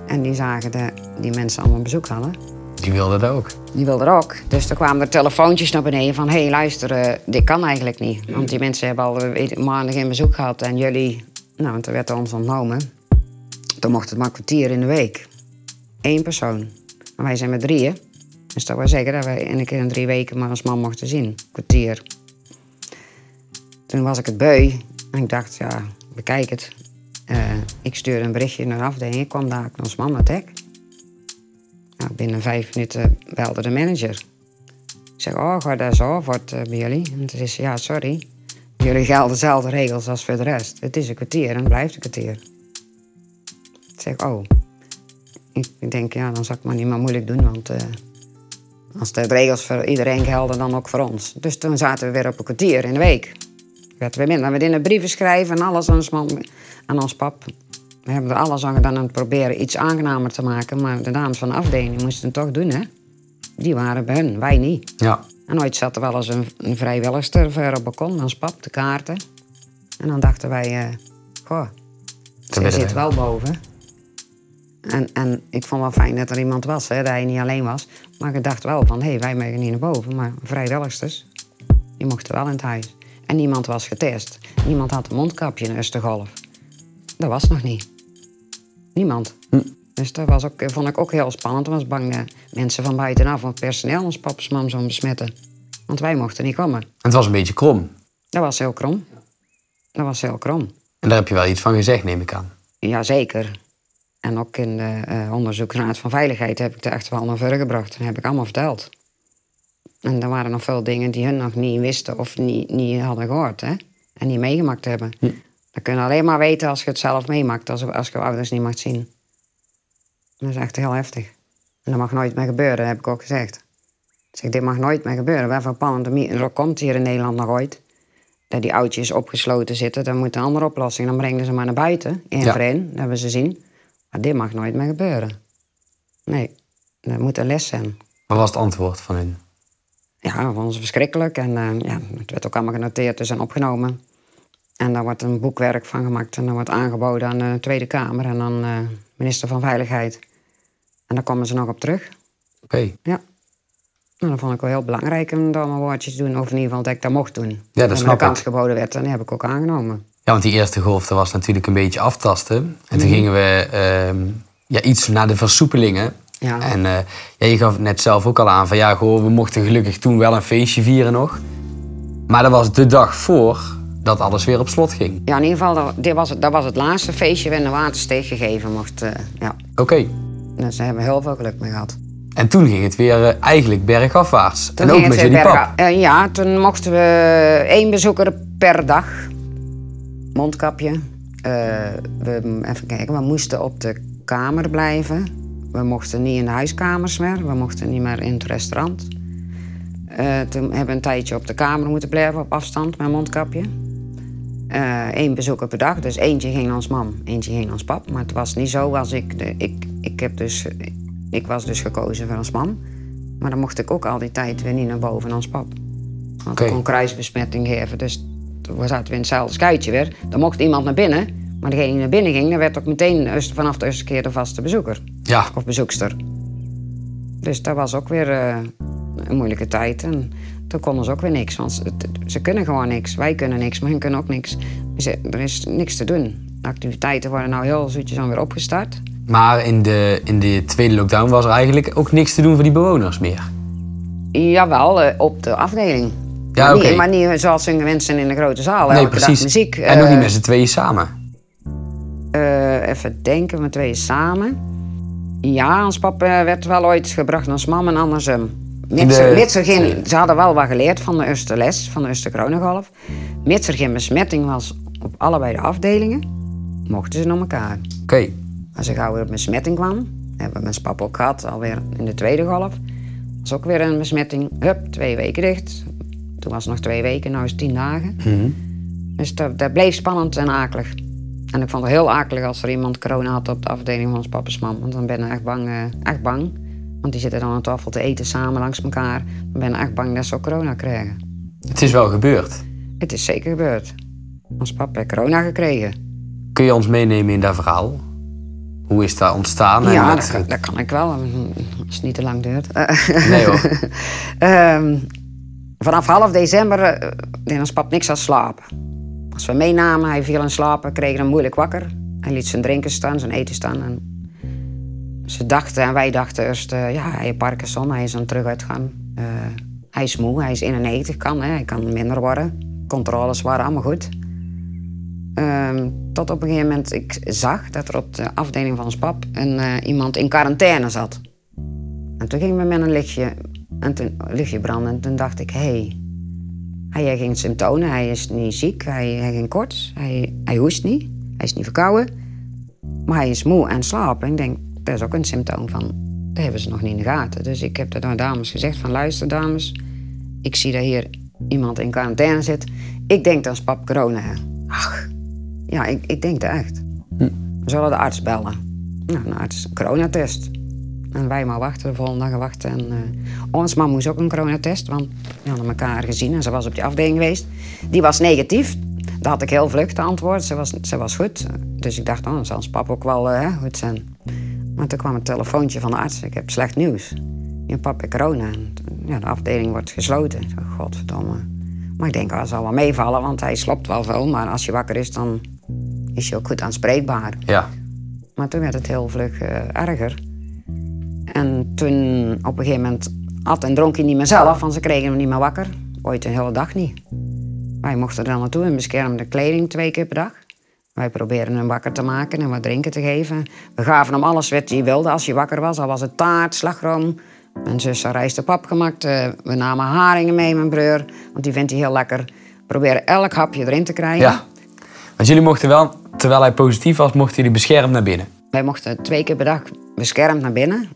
En die zagen de, die mensen allemaal bezoek hadden. Die wilde dat ook. Die wilde er ook. Dus er kwamen er telefoontjes naar beneden van... hé, hey, luister, eh, dit kan eigenlijk niet. Want die mensen hebben al eh, maanden geen bezoek gehad en jullie... Nou, want er werd ons ontnomen. Toen mocht het maar een kwartier in de week. Eén persoon. Maar wij zijn met drieën. Dus dat wil zeggen dat wij in een keer in drie weken maar als man mochten zien. Kwartier. Toen was ik het beu. En ik dacht, ja, bekijk het. Eh, ik stuurde een berichtje naar de afdeling. Ik kwam daar ons man met. Nou, binnen vijf minuten belde de manager. Ik zeg, oh, gaat dat zo wordt eh, jullie? En toen ze, ja, sorry. Jullie gelden dezelfde regels als voor de rest. Het is een kwartier en blijft een kwartier. Ik zeg, oh. Ik, denk, ja, dan zal ik maar niet meer moeilijk doen, want... eh, als de regels voor iedereen gelden, dan ook voor ons. Dus toen zaten we weer op een kwartier in de week. Werd weer minder. We deden brieven schrijven en alles aan ons, man, aan ons pap. We hebben er alles aan gedaan om te proberen iets aangenamer te maken. Maar de dames van de afdeling moesten het toch doen, hè? Die waren bij hun, wij niet. Ja. En ooit zat er wel eens een, een vrijwilligster voor op het balkon, ons pap, de kaarten. En dan dachten wij, eh goh, ze zit wel boven. En, en ik vond wel fijn dat er iemand was, hè, dat hij niet alleen was. Maar ik dacht wel van, hé, hey, wij mogen niet naar boven. Maar vrijwilligsters, die mochten wel in het huis. En niemand was getest. Niemand had een mondkapje in golf. Dat was nog niet. Niemand. Dus dat was ook, vond ik ook heel spannend. Ik was bang dat mensen van buitenaf, of personeel, ons paps mam zouden besmetten. Want wij mochten niet komen. Het was een beetje krom. Dat was heel krom. Dat was heel krom. En daar heb je wel iets van gezegd, neem ik aan. Jazeker. En ook in de eh onderzoeksraad van veiligheid heb ik er echt wel naar voren gebracht. En heb ik allemaal verteld. En er waren nog veel dingen die hun nog niet wisten of niet, niet hadden gehoord. Hè? En niet meegemaakt hebben. Dat kun je alleen maar weten als je het zelf meemaakt. Als, als je ouders niet mag zien. Dat is echt heel heftig. En dat mag nooit meer gebeuren, heb ik ook gezegd. Ik zeg, dit mag nooit meer gebeuren. Van pandemie, er komt hier in Nederland nog ooit. dat die oudjes opgesloten zitten, dan moet een andere oplossing. Dan brengen ze maar naar buiten, één Ja. voor één, dat hebben ze zien. Maar dit mag nooit meer gebeuren. Nee, dat moet een les zijn. Wat was het antwoord van hun? Ja, dat vond ze verschrikkelijk. En eh, ja, het werd ook allemaal genoteerd dus en opgenomen. En daar wordt een boekwerk van gemaakt en dat wordt aangeboden aan de Tweede Kamer en aan de minister van Veiligheid. En daar komen ze nog op terug. Oké. Ja. Nou, dat vond ik wel heel belangrijk om daar mijn woordjes te doen. Of in ieder geval dat ik dat mocht doen. dat En snap de kans ik. geboden werd en die heb ik ook aangenomen. Ja, want die eerste golf dat was natuurlijk een beetje aftasten. En Mhm. toen gingen we ehm, ja, iets naar de versoepelingen. Ja. En eh, ja, je gaf net zelf ook al aan van ja, goh, we mochten gelukkig toen wel een feestje vieren nog. Maar dat was de dag voor dat alles weer op slot ging. Ja, in ieder geval, dat, dit was het, dat was het laatste feestje waarin de watersteeg gegeven mocht. eh, ja. Oké. Dus daar hebben we heel veel geluk mee gehad. En toen ging het weer eh, eigenlijk bergafwaarts. Toen en ook met jullie pap. Ja, toen mochten we één bezoeker per dag. Mondkapje. Eh, we, even kijken, we moesten op de kamer blijven. We mochten niet in de huiskamers meer. We mochten niet meer in het restaurant. Eh, toen hebben we een tijdje op de kamer moeten blijven op afstand met mondkapje. Eén bezoeker per dag, dus eentje ging als mam, eentje ging als pap. Maar het was niet zo als ik. De, ik, ik, heb dus, ik was dus gekozen voor als mam. Maar dan mocht ik ook al die tijd weer niet naar boven als pap. Want Oké. ik kon kruisbesmetting geven. Dus toen zaten we in hetzelfde schuitje weer. Dan mocht iemand naar binnen. Maar degene die naar binnen ging, dan werd ook meteen eerste- vanaf de eerste keer de vaste bezoeker. Ja, Of bezoekster. Dus dat was ook weer eh, een moeilijke tijd. En toen konden ze ook weer niks. Want ze, ze kunnen gewoon niks. Wij kunnen niks, maar hun kunnen ook niks. Ze- er is niks te doen. De activiteiten worden nou heel zoetjes aan weer opgestart. maar in de, in de tweede lockdown was er eigenlijk ook niks te doen voor die bewoners meer. Jawel, eh, op de afdeling. Ja, maar, niet, maar niet zoals hun mensen in de grote zaal. Nee, elke precies. dag muziek. en ook Eh, niet met z'n tweeën samen. eh, even denken, met tweeën samen. Ja, ons papa werd wel ooit gebracht als mam en. Mits, er- de- mits er geen, ze hadden wel wat geleerd van de eerste les, van de eerste coronagolf. Mits er geen besmetting was op allebei de afdelingen, mochten ze naar elkaar. Oké. Als er gauw weer een besmetting kwam, hebben we mijn papa ook gehad, alweer in de tweede golf. was ook weer een besmetting, hup, twee weken dicht. Toen was het nog twee weken, nu is het tien dagen. Mhm. Dus dat, dat bleef spannend en akelig. En ik vond het heel akelig als er iemand corona had op de afdeling van ons papa's mam. Want dan ben ik echt bang, eh, echt bang. Want die zitten dan aan tafel te eten samen langs elkaar. Dan ben ik echt bang dat ze corona krijgen. Het is wel gebeurd. Het is zeker gebeurd. Ons papa heeft corona gekregen. Kun je ons meenemen in dat verhaal? Hoe is dat ontstaan? en ja, met- dat kan, dat kan ik wel. Als het niet te lang duurt. Nee hoor. Ehm, vanaf half december eh, deed ons pap niks als slapen. Als we meenamen, hij viel in slaap, we kregen hem moeilijk wakker. Hij liet zijn drinken staan, zijn eten staan. En ze dachten, en wij dachten eerst, eh, ja, hij heeft Parkinson, hij is aan het terug uitgaan. Eh, hij is moe, hij is 91, kan, hè, hij kan minder worden. Controles waren allemaal goed. Ehm, tot op een gegeven moment ik zag dat er op de afdeling van ons pap een, iemand in quarantaine zat. En toen gingen we met een lichtje, en toen, een lichtje branden en toen dacht ik, hé, hey, hij heeft geen symptomen, hij is niet ziek, hij heeft geen koorts, hij, hij hoest niet, hij is niet verkouden. Maar hij is moe en slapen. Ik denk, dat is ook een symptoom van, dat hebben ze nog niet in de gaten. Dus ik heb dat aan dames gezegd van, luister dames, ik zie dat hier iemand in quarantaine zit. Ik denk dat ons pap corona. Ach, ja, ik, ik denk dat echt. We zullen de arts bellen. Nou, een arts, een coronatest. En wij maar wachten, de volgende dag wachten. En, eh, ons man moest ook een coronatest, want we hadden elkaar gezien en ze was op die afdeling geweest. Die was negatief. Daar had ik heel vlug te antwoord. Ze was, ze was goed. Dus ik dacht, oh, dan zal ons pap ook wel eh, goed zijn. Maar toen kwam een telefoontje van de arts. Ik heb slecht nieuws. Je pap heeft corona. En, ja, de afdeling wordt gesloten. Ik dacht, godverdomme. Maar ik denk, oh, dat zal wel meevallen, want hij sloopt wel veel. Maar als je wakker is, dan is je ook goed aanspreekbaar. Ja. Maar toen werd het heel vlug eh, erger. En toen op een gegeven moment at en dronk hij niet meer zelf, want ze kregen hem niet meer wakker. Ooit een hele dag niet. Wij mochten er dan naartoe in beschermde kleding twee keer per dag. Wij probeerden hem wakker te maken en wat drinken te geven. We gaven hem alles wat hij wilde als hij wakker was. Al was het taart, slagroom. Mijn zus had rijst pap gemaakt. Eh, We namen haringen mee, mijn broer. Want die vindt hij heel lekker. We proberen elk hapje erin te krijgen. ja. Want jullie mochten wel, terwijl hij positief was, mochten jullie beschermd naar binnen. Wij mochten twee keer per dag beschermd naar binnen.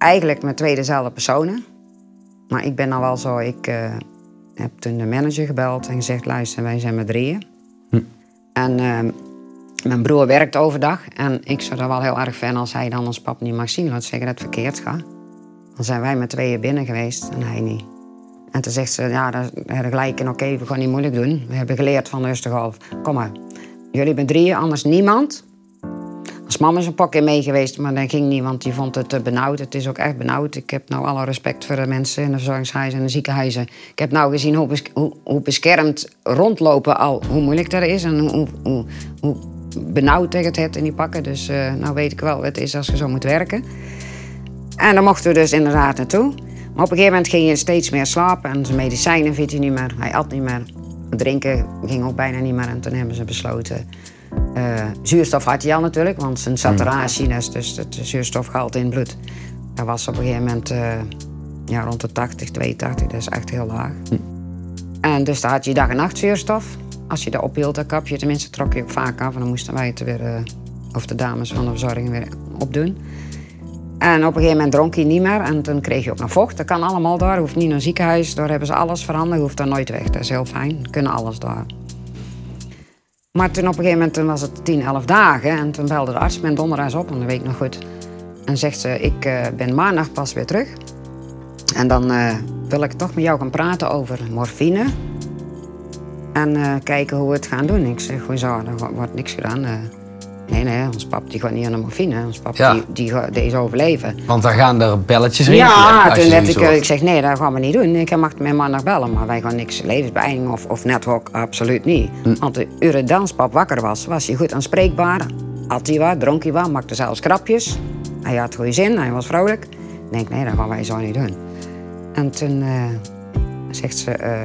Eigenlijk met twee dezelfde personen. Maar ik ben nou wel zo, ik, eh, heb toen de manager gebeld en gezegd: luister, wij zijn met drieën. En ehm, mijn broer werkt overdag. En ik zou dat wel heel erg vinden als hij dan ons pap niet mag zien. Laat zeggen dat het verkeerd gaat. Dan zijn wij met tweeën binnen geweest en hij niet. En toen zegt ze, ja, dat is gelijk in, oké, we gaan niet moeilijk doen. We hebben geleerd van rustig af. Kom maar, jullie zijn drieën, anders niemand. Mama is een paar keer mee geweest, maar dat ging niet, want die vond het te benauwd. Het is ook echt benauwd. Ik heb nou alle respect voor de mensen in de verzorgingshuizen en de ziekenhuizen. Ik heb nou gezien hoe, hoe, beschermd rondlopen al, hoe moeilijk dat is en hoe, hoe, benauwd tegen het het in die pakken. Dus eh, nou weet ik wel wat het is als je zo moet werken. En dan mochten we dus inderdaad naartoe. Maar op een gegeven moment ging je steeds meer slapen en zijn medicijnen vindt hij niet meer. Hij at niet meer. Drinken ging ook bijna niet meer. En toen hebben ze besloten. Eh, zuurstof had hij al natuurlijk, want zijn saturatie, dat is dus het zuurstofgehalte in het bloed. Dat was op een gegeven moment eh, ja, rond de 80, 82, dat is echt heel laag. En dus had je dag en nacht zuurstof. Als je dat ophield, dat kapje, tenminste trok je ook vaak af. En dan moesten wij het weer, eh, of de dames van de verzorging weer opdoen. En op een gegeven moment dronk hij niet meer. En toen kreeg je ook nog vocht. Dat kan allemaal daar. Je hoeft niet naar een ziekenhuis. Daar hebben ze alles veranderd. Hoeft daar nooit weg. Dat is heel fijn. Kunnen alles daar. Maar toen op een gegeven moment toen was het 10, 11 dagen. En toen belde de arts mijn donderdags op. En dat weet ik nog goed. En zegt ze, ik eh, ben maandag pas weer terug. En dan eh, wil ik toch met jou gaan praten over morfine. En eh, kijken hoe we het gaan doen. Ik zeg, hoezo? Er wo- wordt niks gedaan. Nee, nee, ons pap die gaat niet aan de morfine. Ons pap Ja. die, die, gaat deze overleven. Want dan gaan er belletjes rinkelen. Ja, toen heb ik, eh, hoort. ik zeg nee, dat gaan we niet doen. Ik mag mijn man nog bellen, maar wij gaan niks levensbeëindiging of, of network, absoluut niet. Hm. Want de uren dans pap wakker was, was hij goed aanspreekbaar. Had hij wat, dronk hij wat, maakte zelfs krapjes. Hij had goede zin, hij was vrolijk. Ik denk, nee, dat gaan wij zo niet doen. En toen eh, zegt ze, eh,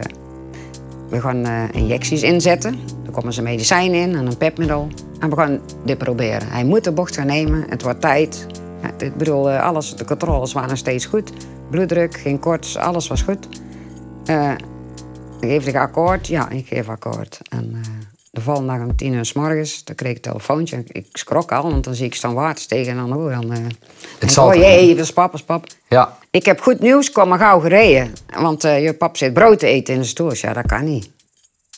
we gaan injecties inzetten. Komen ze medicijnen in en een pepmiddel. En we gaan dit proberen. Hij moet de bocht gaan nemen. Het wordt tijd. Ja, ik bedoel, eh, alles, de controles waren steeds goed. Bloeddruk, geen koorts, alles was goed. Eh geef ik akkoord? Ja, ik geef akkoord. En eh, de volgende dag om tien uur s morgens, dan kreeg ik een telefoontje. Ik schrok al, want dan zie ik staan water tegen en dan hoor dan... eh, denk zal ik, oh jee, dat is pap, dat is pap. Ja, Ik heb goed nieuws, kom maar gauw gereden. Want je pap zit brood te eten in de stoel. Ja, dat kan niet.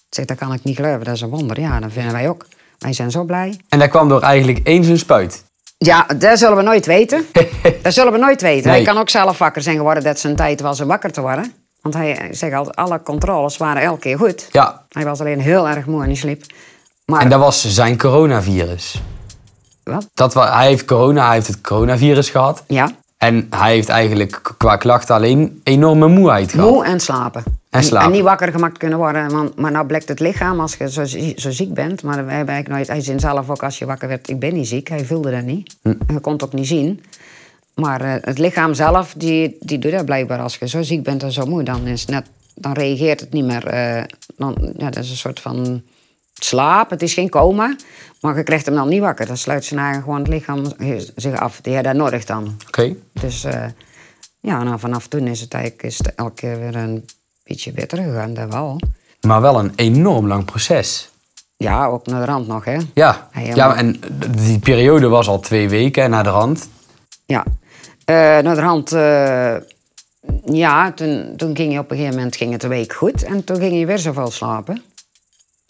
Zeg, dat kan ik niet geloven, dat is een wonder. Ja, dat vinden wij ook. Wij zijn zo blij. en dat kwam door eigenlijk één zo'n spuit. Ja, dat zullen we nooit weten. dat zullen we nooit weten. Hij kan ook zelf wakker zijn geworden dat zijn tijd was om wakker te worden. Want hij zegt altijd, alle controles waren elke keer goed. Ja, Hij was alleen heel erg moe en hij sliep. Maar, en dat was zijn coronavirus. Wat? Dat hij heeft corona, hij heeft het coronavirus gehad. Ja, En hij heeft eigenlijk qua klachten alleen enorme moeheid gehad. moe en slapen. En slapen. En niet wakker gemaakt kunnen worden. Want, maar nou blijkt het lichaam, als je zo, zo ziek bent... maar wij hebben eigenlijk nooit... Hij zei zelf ook, als je wakker werd, ik ben niet ziek. Hij voelde dat niet. Hm. Je kon het ook niet zien. Maar eh, het lichaam zelf, die, die doet dat blijkbaar. Als je zo ziek bent en zo moe, dan, is net, dan reageert het niet meer. eh, dan, ja, dat is een soort van slaap. Het is geen coma. Maar je krijgt hem dan niet wakker. Dan sluit zijn eigen gewoon het lichaam zich af. Die heeft dat nodig dan. Oké. Dus eh, ja, nou, vanaf toen is het eigenlijk is het elke keer weer een beetje beter gegaan, dat wel. Maar wel een enorm lang proces. Ja, ook naar de rand nog, hè. Ja, Helemaal. ja en die periode was al twee weken en naar de rand. Ja. Eh, naar de eh, ja, toen, toen ging je op een gegeven moment ging het een week goed. En toen ging je weer zoveel slapen.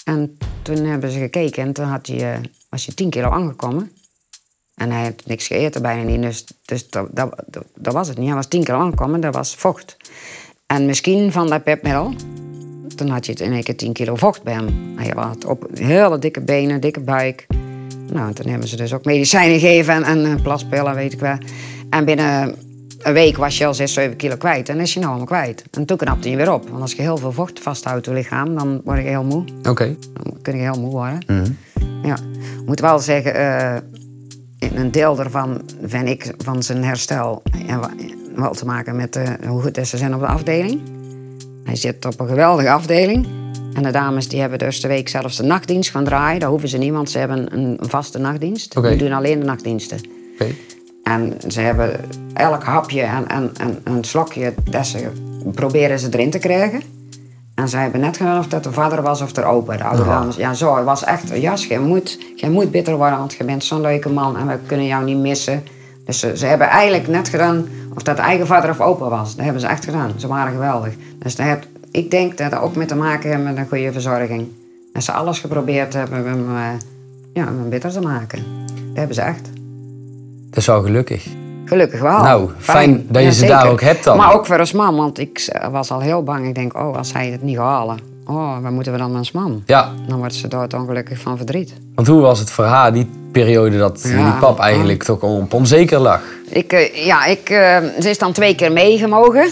En toen hebben ze gekeken en toen had hij, eh, was je 10 kilo aangekomen. En hij had niks gegeten, bijna niet. Dus, dus dat, dat, dat, was het niet. Hij was 10 kilo aangekomen, dat was vocht. En misschien van dat pepmiddel, toen had je het in één keer 10 kilo vocht bij hem. Hij had op hele dikke benen, dikke buik. Nou, en toen hebben ze dus ook medicijnen gegeven en, en eh, plaspillen, weet ik wel. En binnen een week was je al 6, 7 kilo kwijt. En is je nou allemaal kwijt. En toen knapte je weer op. Want als je heel veel vocht vasthoudt in je lichaam, dan word je heel moe. Oké. Dan kun je heel moe worden. Ja. Ik moet wel zeggen, eh, een deel daarvan vind ik van zijn herstel en wel te maken met eh, hoe goed ze zijn op de afdeling. Hij zit op een geweldige afdeling. En de dames die hebben dus de week zelfs de nachtdienst gaan draaien. Dat hoeven ze niet, want ze hebben een vaste nachtdienst. Die doen alleen de nachtdiensten. Oké. En ze hebben elk hapje en, en, en een slokje dat ze proberen ze erin te krijgen. En ze hebben net gedaan of dat de vader was of de opa, de oude. Ja, zo, het was echt, jas, jij moet, jij moet bitter worden, want je bent zo'n leuke man en we kunnen jou niet missen. Dus ze, ze hebben eigenlijk net gedaan of dat de eigen vader of opa was. Dat hebben ze echt gedaan. Ze waren geweldig. Dus dat heeft ik denk dat dat ook met te maken heeft met een goede verzorging. En ze alles geprobeerd hebben om hem, eh, ja, om hem beter te maken. Dat hebben ze echt. Dat is wel gelukkig. Gelukkig wel. Nou, fijn dat je ze zeker. daar ook hebt dan. Maar ook voor ons man, want ik was al heel bang. Ik denk, oh, als hij het niet gaat halen, oh, wat moeten we dan met man? Ja, Dan wordt ze dood ongelukkig van verdriet. want hoe was het voor haar, die periode dat Ja, die pap eigenlijk toch op onzeker lag? Ik, eh, ja, ik, eh, ze is dan twee keer meegemogen.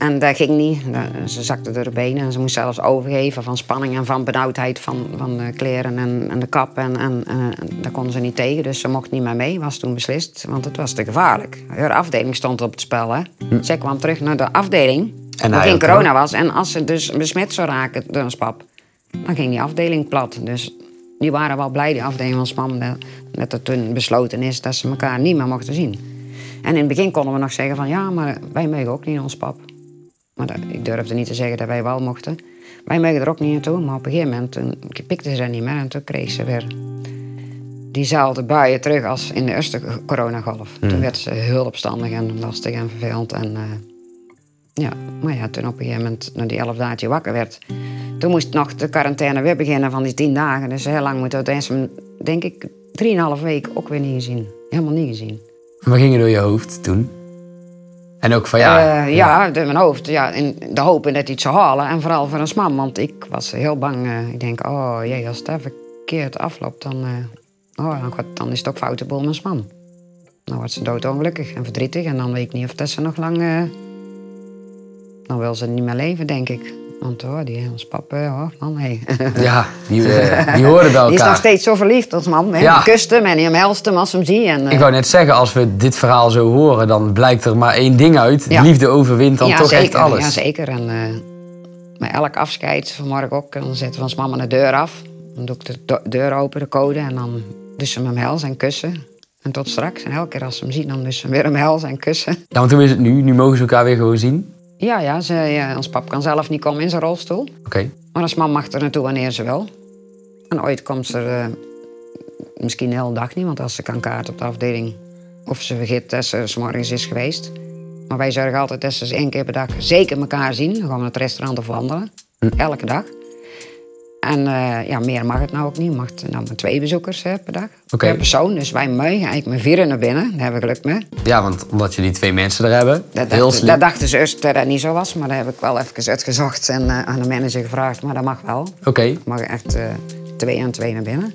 En dat ging niet. Ze zakte door de benen en ze moest zelfs overgeven van spanning en van benauwdheid van, van de kleren en, en de kap. En, en, en daar kon ze niet tegen, dus ze mocht niet meer mee, was toen beslist. Want het was te gevaarlijk. Haar afdeling stond op het spel. Hè. Zij kwam terug naar de afdeling, En waar hij geen ook, corona was. En als ze dus besmet zou raken door een pap, dan ging die afdeling plat. Dus die waren wel blij, die afdeling van Spam, dat, dat er toen besloten is dat ze elkaar niet meer mochten zien. En in het begin konden we nog zeggen van ja, maar wij mogen ook niet ons pap. Maar dat- ik durfde niet te zeggen dat wij wel mochten. Wij mogen er ook niet naartoe, maar op een gegeven moment toen pikte ze niet meer en toen kreeg ze weer diezelfde buien terug als in de eerste coronagolf. Toen werd ze heel opstandig en lastig en vervelend. En, eh, ja, maar ja, toen op een gegeven moment, na die elf dagen wakker werd, toen moest nog de quarantaine weer beginnen van die tien dagen. Dus heel lang moeten we uiteindelijk, denk ik, drieënhalf week ook weer niet gezien. Helemaal niet gezien. Wat ging er door je hoofd toen? En ook van ja, Eh, ja, door mijn hoofd. Ja, in de hoop dat hij het zou halen. En vooral voor ons man, want ik was heel bang. eh, ik denk, oh jee, als het verkeerd afloopt, dan, eh, oh, dan, dan is het ook foute boel met man. Dan wordt ze doodongelukkig en verdrietig. En dan weet ik niet of dat ze nog lang... dan wil ze niet meer leven, denk ik. Want oh, die ons pap, eh, oh, man, hey. ja die, eh, die hoorden bij Die is nog elkaar. steeds zo verliefd, ons man. Hè? Ja. Die kust hem en die omhelst hem als ze hem ziet. En, eh, Ik wou net zeggen, als we dit verhaal zo horen, dan blijkt er maar één ding uit. Ja. Liefde overwint dan ja, toch zeker, echt alles. Ja, zeker. En bij elk afscheid, vanmorgen ook, dan zetten we ons mama de deur af. Dan doe ik de deur open, de code, en dan dus ze hem helzen en kussen. En tot straks. En elke keer als ze hem zien, dan dus ze hem weer hem en kussen. Ja, want hoe is het nu? Nu mogen ze elkaar weer gewoon zien. Ja, ja, ze, ons pap kan zelf niet komen in zijn rolstoel. Oké. Maar als man mag er naartoe wanneer ze wil. En ooit komt ze er eh, misschien de hele dag niet, want als ze kan kaart op de afdeling. Of ze vergeet dat ze s morgens is geweest. Maar wij zorgen altijd dat ze ze één keer per dag zeker elkaar zien. Dan gaan we naar het restaurant of wandelen. Elke dag. En eh, ja, meer mag het nou ook niet. Je mag nou maar twee bezoekers hè, per dag. Per persoon. Dus wij mogen eigenlijk met vieren naar binnen. Daar hebben we geluk mee. Ja, want omdat je die twee mensen er hebben. Dat, heel dachten, slim. dat dachten ze eerst dat dat niet zo was. Maar dat heb ik wel even uitgezocht en eh, aan de manager gevraagd. Maar dat mag wel. Oké. Ik mag echt eh, twee en twee naar binnen.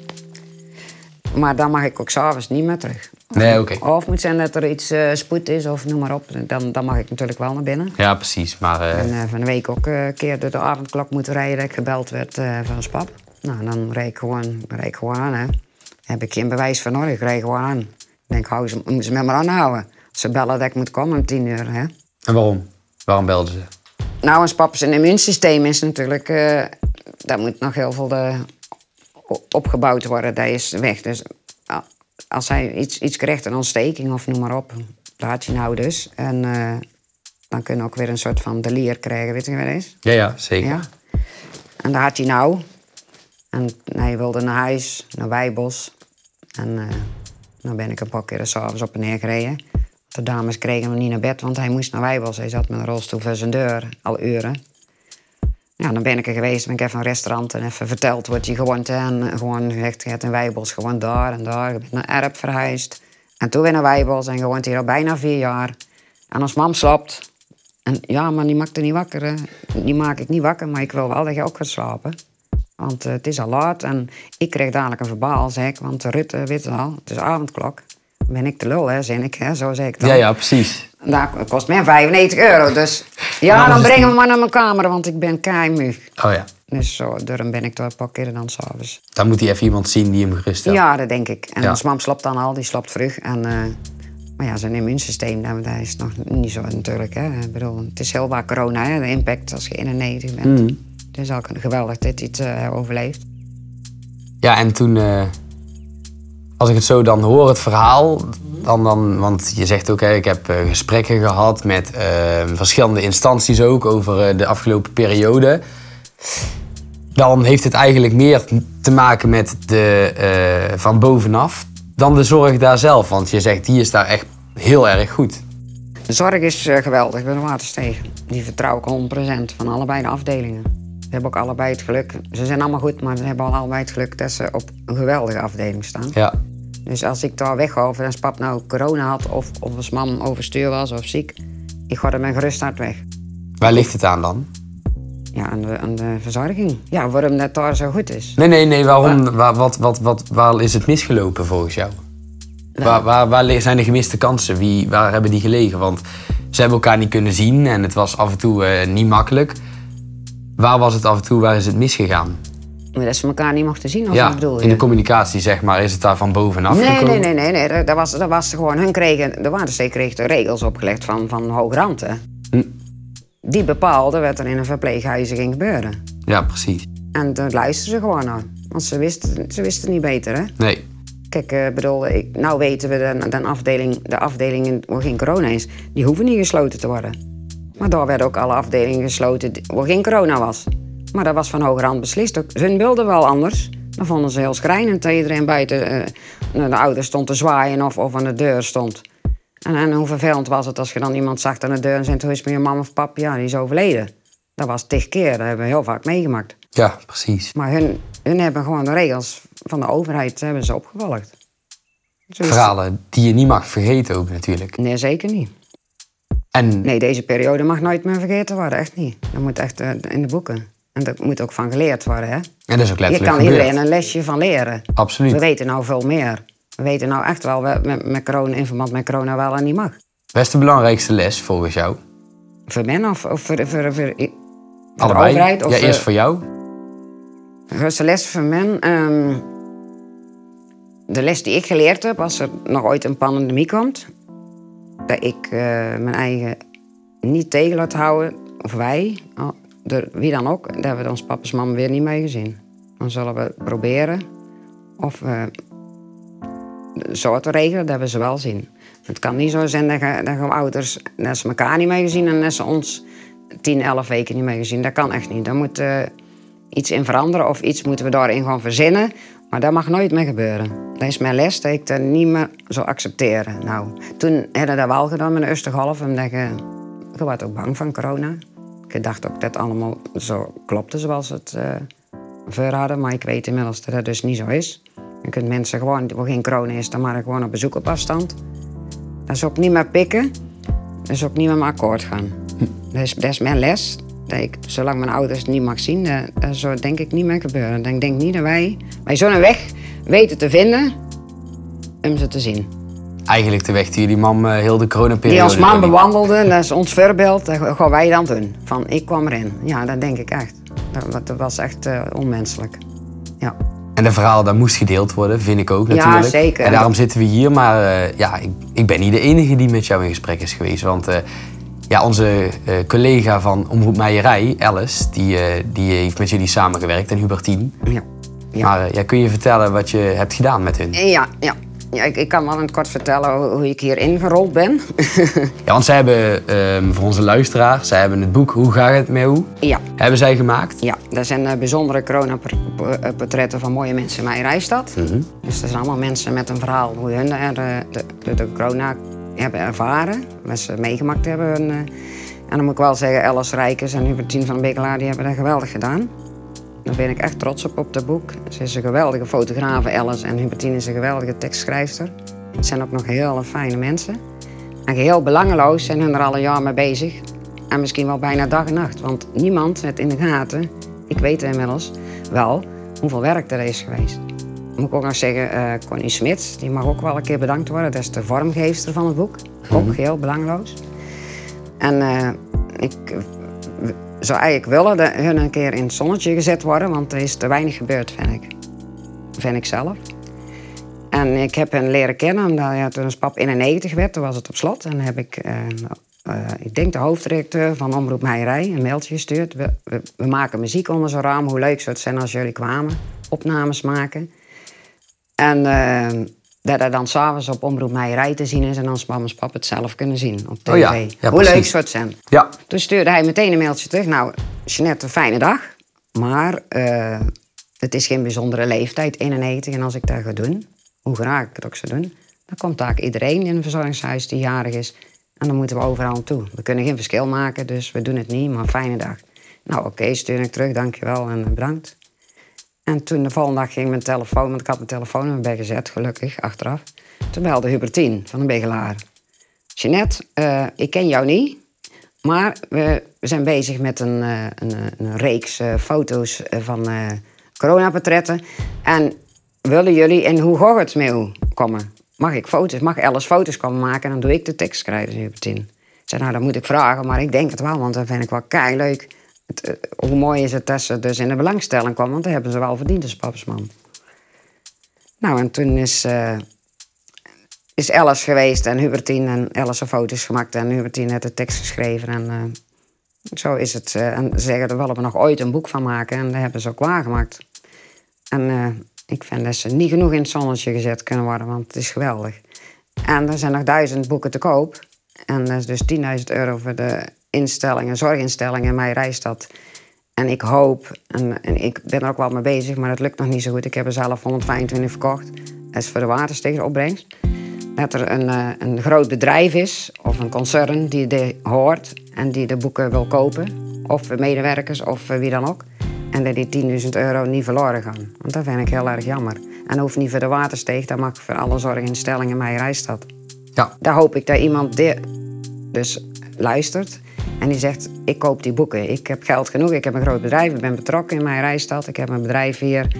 Maar dan mag ik ook s'avonds niet meer terug. Nee, oké. Of moet zijn dat er iets eh, spoed is of noem maar op. Dan, dan mag ik natuurlijk wel naar binnen. Ja, precies. Maar eh, En eh, van de week ook een keer door de avondklok moeten rijden dat ik gebeld werd van ons pap. Nou, dan rijd ik gewoon, rijd ik gewoon aan. Hè. Heb ik geen bewijs van nodig, ik rijd gewoon aan. Ik denk, hou ze, moeten ze me maar aanhouden. Ze bellen dat ik moet komen om tien uur. Hè. en waarom? Waarom belden ze? Nou, ons pap zijn immuunsysteem is natuurlijk... daar moet nog heel veel de, opgebouwd worden. Dat is weg. Dus ah, als hij iets, iets krijgt, een ontsteking of noem maar op... dat had hij nou dus. En eh, dan kun je ook weer een soort van delier krijgen. Weet je wat dat is? Ja, ja, zeker. Ja. En dat had hij nou. En hij wilde naar huis, naar Wijbos. En eh dan ben ik een paar keer s'avonds op en neer gereden. De dames kregen hem niet naar bed, want hij moest naar Wijbos. Hij zat met een rolstoel voor zijn deur, al uren. Ja, dan ben ik er geweest, ben ik even een restaurant en even verteld wat hij gewoond heeft. En gewoon gezegd, je hebt in Wijbos gewoon daar en daar. Je bent naar Erp verhuisd. En toen weer naar Wijbos en gewoond hier al bijna vier jaar. En als mam slaapt, en ja, maar die maakt er niet wakker. Die maak ik niet wakker, maar ik wil wel dat je ook gaat slapen. Want eh, het is al laat en ik krijg dadelijk een verbaal, zeg ik. Want Rutte weet het al, het is avondklok. Ben ik te lul, hè, zin ik, hè, zo zeg ik dan. Ja, ja, precies. Dat kost mij 95 euro, dus... Ja, dan het- we maar naar mijn kamer, want ik ben keimug. Oh ja. Dus zo, daarom ben ik daar een paar keer dan s'avonds. Dan moet hij even iemand zien die hem geruststelt. Ja, dat denk ik. En Ja. ons mam slaapt dan al, die slaapt vroeg. En, eh, maar ja, zijn immuunsysteem, dat is nog niet zo natuurlijk. Hè. Ik bedoel, het is heel vaak corona, hè, de impact als je 91 bent. Mhm. Het is ook geweldig dat hij het eh, overleeft. Ja, en toen, eh, als ik het zo dan hoor, het verhaal, dan, dan, want je zegt ook, hè, ik heb eh, gesprekken gehad met eh, verschillende instanties ook over eh, de afgelopen periode. Dan heeft het eigenlijk meer te maken met de eh, van bovenaf dan de zorg daar zelf. Want je zegt, die is daar echt heel erg goed. De zorg is geweldig bij de Watersteeg. Die vertrouw ik 100% van allebei de afdelingen. Ze hebben ook allebei het geluk. Ze zijn allemaal goed, maar ze hebben allebei het geluk dat ze op een geweldige afdeling staan. Ja. Dus als ik daar wegga of als pap nou corona had of, of als mam overstuur was of ziek, ik ga er mijn gerust hart weg. Waar ligt het aan dan? Ja, aan de, aan de verzorging. Ja, waarom dat daar zo goed is. Nee, nee, nee. Waarom, waar, wat, wat, wat, waar is het misgelopen volgens jou? Waar, waar, waar li- zijn de gemiste kansen? Wie, waar hebben die gelegen? Want ze hebben elkaar niet kunnen zien en het was af en toe eh, niet makkelijk. Waar was het af en toe, waar is het misgegaan? Dat ze elkaar niet mochten zien, of ja, bedoel je? in de communicatie zeg maar, is het daar van bovenaf Nee, gekomen? nee, nee, nee, nee. Dat, dat was, dat was gewoon, hun kregen, de Watersteek kreeg de regels opgelegd van, van hè. Hm. Die bepaalde wat er in een verpleeghuis ging gebeuren. Ja, precies. En daar luisterden ze gewoon naar. Want ze wisten, ze wisten niet beter, hè. Nee. Kijk, ik bedoel, ik, nou weten we, de, de, afdeling, de afdelingen waar geen corona is, die hoeven niet gesloten te worden. Maar daar werden ook alle afdelingen gesloten waar geen corona was. Maar dat was van hogerhand beslist. Hun wilden wel anders. Dan vonden ze heel schrijnend dat iedereen buiten eh, de ouders stond te zwaaien of, of aan de deur stond. En, en hoe vervelend was het als je dan iemand zag aan de deur en zei: Hoe is het met je mam of pap? Ja, die is overleden. Dat was tig keer, dat hebben we heel vaak meegemaakt. Ja, precies. Maar hun, hun hebben gewoon de regels van de overheid hebben ze opgevolgd. Is- Verhalen die je niet mag vergeten ook natuurlijk. Nee, zeker niet. En Nee, deze periode mag nooit meer vergeten worden, echt niet. Dat moet echt eh, in de boeken. En dat moet ook van geleerd worden, hè. En dat is ook Je letterlijk kan gebeurd. iedereen een lesje van leren. Absoluut. We weten nou veel meer. We weten nou echt wel met, met corona, in verband met corona wel en niet mag. Wat is de belangrijkste les volgens jou? Voor men of, of voor, voor, voor, voor de Allebei? overheid? Of ja, eerst voor jou. De les voor men. ehm, de les die ik geleerd heb, als er nog ooit een pandemie komt, dat ik eh, mijn eigen niet tegen laat houden, of wij, oh, door wie dan ook, dat hebben we ons papa's mam weer niet mee gezien. Dan zullen we proberen of eh, zo te regelen dat we ze wel zien. Het kan niet zo zijn dat je, ouders dat ze elkaar niet mee gezien en dat ze ons 10, 11 weken niet mee gezien. Dat kan echt niet. Daar moet eh, iets in veranderen of iets moeten we daarin gewoon verzinnen. Maar dat mag nooit meer gebeuren. Dat is mijn les dat ik dat niet meer zou accepteren. Nou, toen hadden we dat wel gedaan met de eerste golf. Omdat je, je was ook bang van corona. Ik dacht ook dat het allemaal zo klopte zoals het voor hadden. Maar ik weet inmiddels dat dat dus niet zo is. Je kunt mensen gewoon, waar geen corona is, dan maar gewoon op bezoek op afstand. Dat is ook niet meer pikken. Dat is ook niet meer mijn akkoord gaan. Dat is, dat is mijn les. Dat ik, zolang mijn ouders het niet mag zien, dat, dat zou denk ik niet meer gebeuren. Dan denk ik niet dat wij, wij zo'n weg weten te vinden om ze te zien. Eigenlijk de weg die jullie mam eh, heel de coronaperiode... Die als man bewandelde, dat is ons voorbeeld, dat gaan wij dan doen. Van ik kwam erin. Ja, dat denk ik echt. Dat, dat was echt eh, onmenselijk. Ja. En de verhaal, dat moest gedeeld worden, vind ik ook natuurlijk. zeker. En daarom zitten we hier. Maar eh, ja, ik, ik ben niet de enige die met jou in gesprek is geweest. Want eh, ja, onze eh, collega van Omroep Meijerij, Alice, die, eh, die heeft met jullie samengewerkt. En Hubertien. Ja. Ja. Maar eh, ja, kun je vertellen wat je hebt gedaan met hun? Ja, ja. ja ik, ik kan wel in het kort vertellen hoe, hoe ik hier ingerold ben. Ja, want zij hebben, ehm, voor onze luisteraars, zij hebben het boek Hoe gaat het met hoe? ja, Hebben zij gemaakt. ja, dat zijn bijzondere coronaportretten van mooie mensen in mijn Rijstad. Dus dat zijn allemaal mensen met een verhaal hoe hun er, eh, de, de, de corona hebben ervaren. Wat ze meegemaakt hebben. En, eh, en dan moet ik wel zeggen, Alice Rijkers en Hubertien van Bekelaar, die hebben dat geweldig gedaan. Daar ben ik echt trots op, op dat boek. Ze is een geweldige fotograaf, Alice. En Hubertien is een geweldige tekstschrijfster. Het zijn ook nog heel fijne mensen. En geheel belangeloos zijn hun er al een jaar mee bezig. En misschien wel bijna dag en nacht. Want niemand heeft in de gaten, ik weet inmiddels wel, hoeveel werk er is geweest. Moet ik ook nog zeggen, eh Connie Smits, die mag ook wel een keer bedankt worden. Dat is de vormgeefster van het boek. Ook heel belangeloos. En eh, ik zou eigenlijk willen dat hun een keer in het zonnetje gezet worden, want er is te weinig gebeurd, vind ik. Vind ik zelf. En ik heb hen leren kennen, omdat ja, toen ons pap 91 werd, toen was het op slot. En heb ik, eh, ik denk de hoofddirecteur van Omroep Meijerij, een mailtje gestuurd. We, we, we maken muziek onder zo'n raam, hoe leuk zou het zijn als jullie kwamen. Opnames maken. En eh, dat er dan s'avonds op Omroep Meijerij te zien is en dan mama's pap het zelf kunnen zien op tv. Oh ja, ja, hoe leuk zou het zijn? Ja, Toen stuurde hij meteen een mailtje terug. Nou, Jeanette, een fijne dag. Maar eh, het is geen bijzondere leeftijd, 91. En als ik dat ga doen, hoe graag ik het ook zou doen... dan komt daar iedereen in een verzorgingshuis die jarig is... En dan moeten we overal naartoe. We kunnen geen verschil maken, dus we doen het niet, maar fijne dag. Nou, oké, stuur ik terug, dankjewel en bedankt. En toen de volgende dag ging mijn telefoon, want ik had mijn telefoon in mijn gezet, gelukkig, achteraf. Toen belde Hubertien van de Begelaar. Jeanette, uh, ik ken jou niet, maar we, zijn bezig met een, uh, een, een, reeks foto's van coronaportretten. En willen jullie in hoe het mee komen? Mag ik foto's, mag Alice foto's komen maken en dan doe ik de tekst schrijven, Hubertien. Ik zei, nou, dat moet ik vragen, maar ik denk het wel, want dat vind ik wel kei leuk. Het, hoe mooi is het dat ze dus in de belangstelling kwam, want dat hebben ze wel verdiend als papsman. Nou, en toen is, uh, is Alice geweest en Hubertien en Alice foto's gemaakt en Hubertien heeft de tekst geschreven. En uh, zo is het. En ze zeggen, er willen we nog ooit een boek van maken en dat hebben ze ook waargemaakt. En ik vind dat ze niet genoeg in het zonnetje gezet kunnen worden, want het is geweldig. En er zijn nog duizend boeken te koop. En dat is dus 10.000 euro voor de instellingen, zorginstellingen in mijn rijstad. En ik hoop, en, en, ik ben er ook wel mee bezig, maar dat lukt nog niet zo goed. Ik heb er zelf 125 verkocht. Dat is voor de waterstegenopbrengst. Dat er een, uh, een groot bedrijf is, of een concern, die dit hoort en die de boeken wil kopen. Of medewerkers, of wie dan ook. En dat die 10.000 euro niet verloren gaan. Want dat vind ik heel erg jammer. En dat hoeft niet voor de watersteeg, dat mag voor alle zorginstellingen in mijn rijstad. Ja. Daar hoop ik dat iemand dus luistert en die zegt, ik koop die boeken. Ik heb geld genoeg, ik heb een groot bedrijf, ik ben betrokken in mijn rijstad, ik heb een bedrijf hier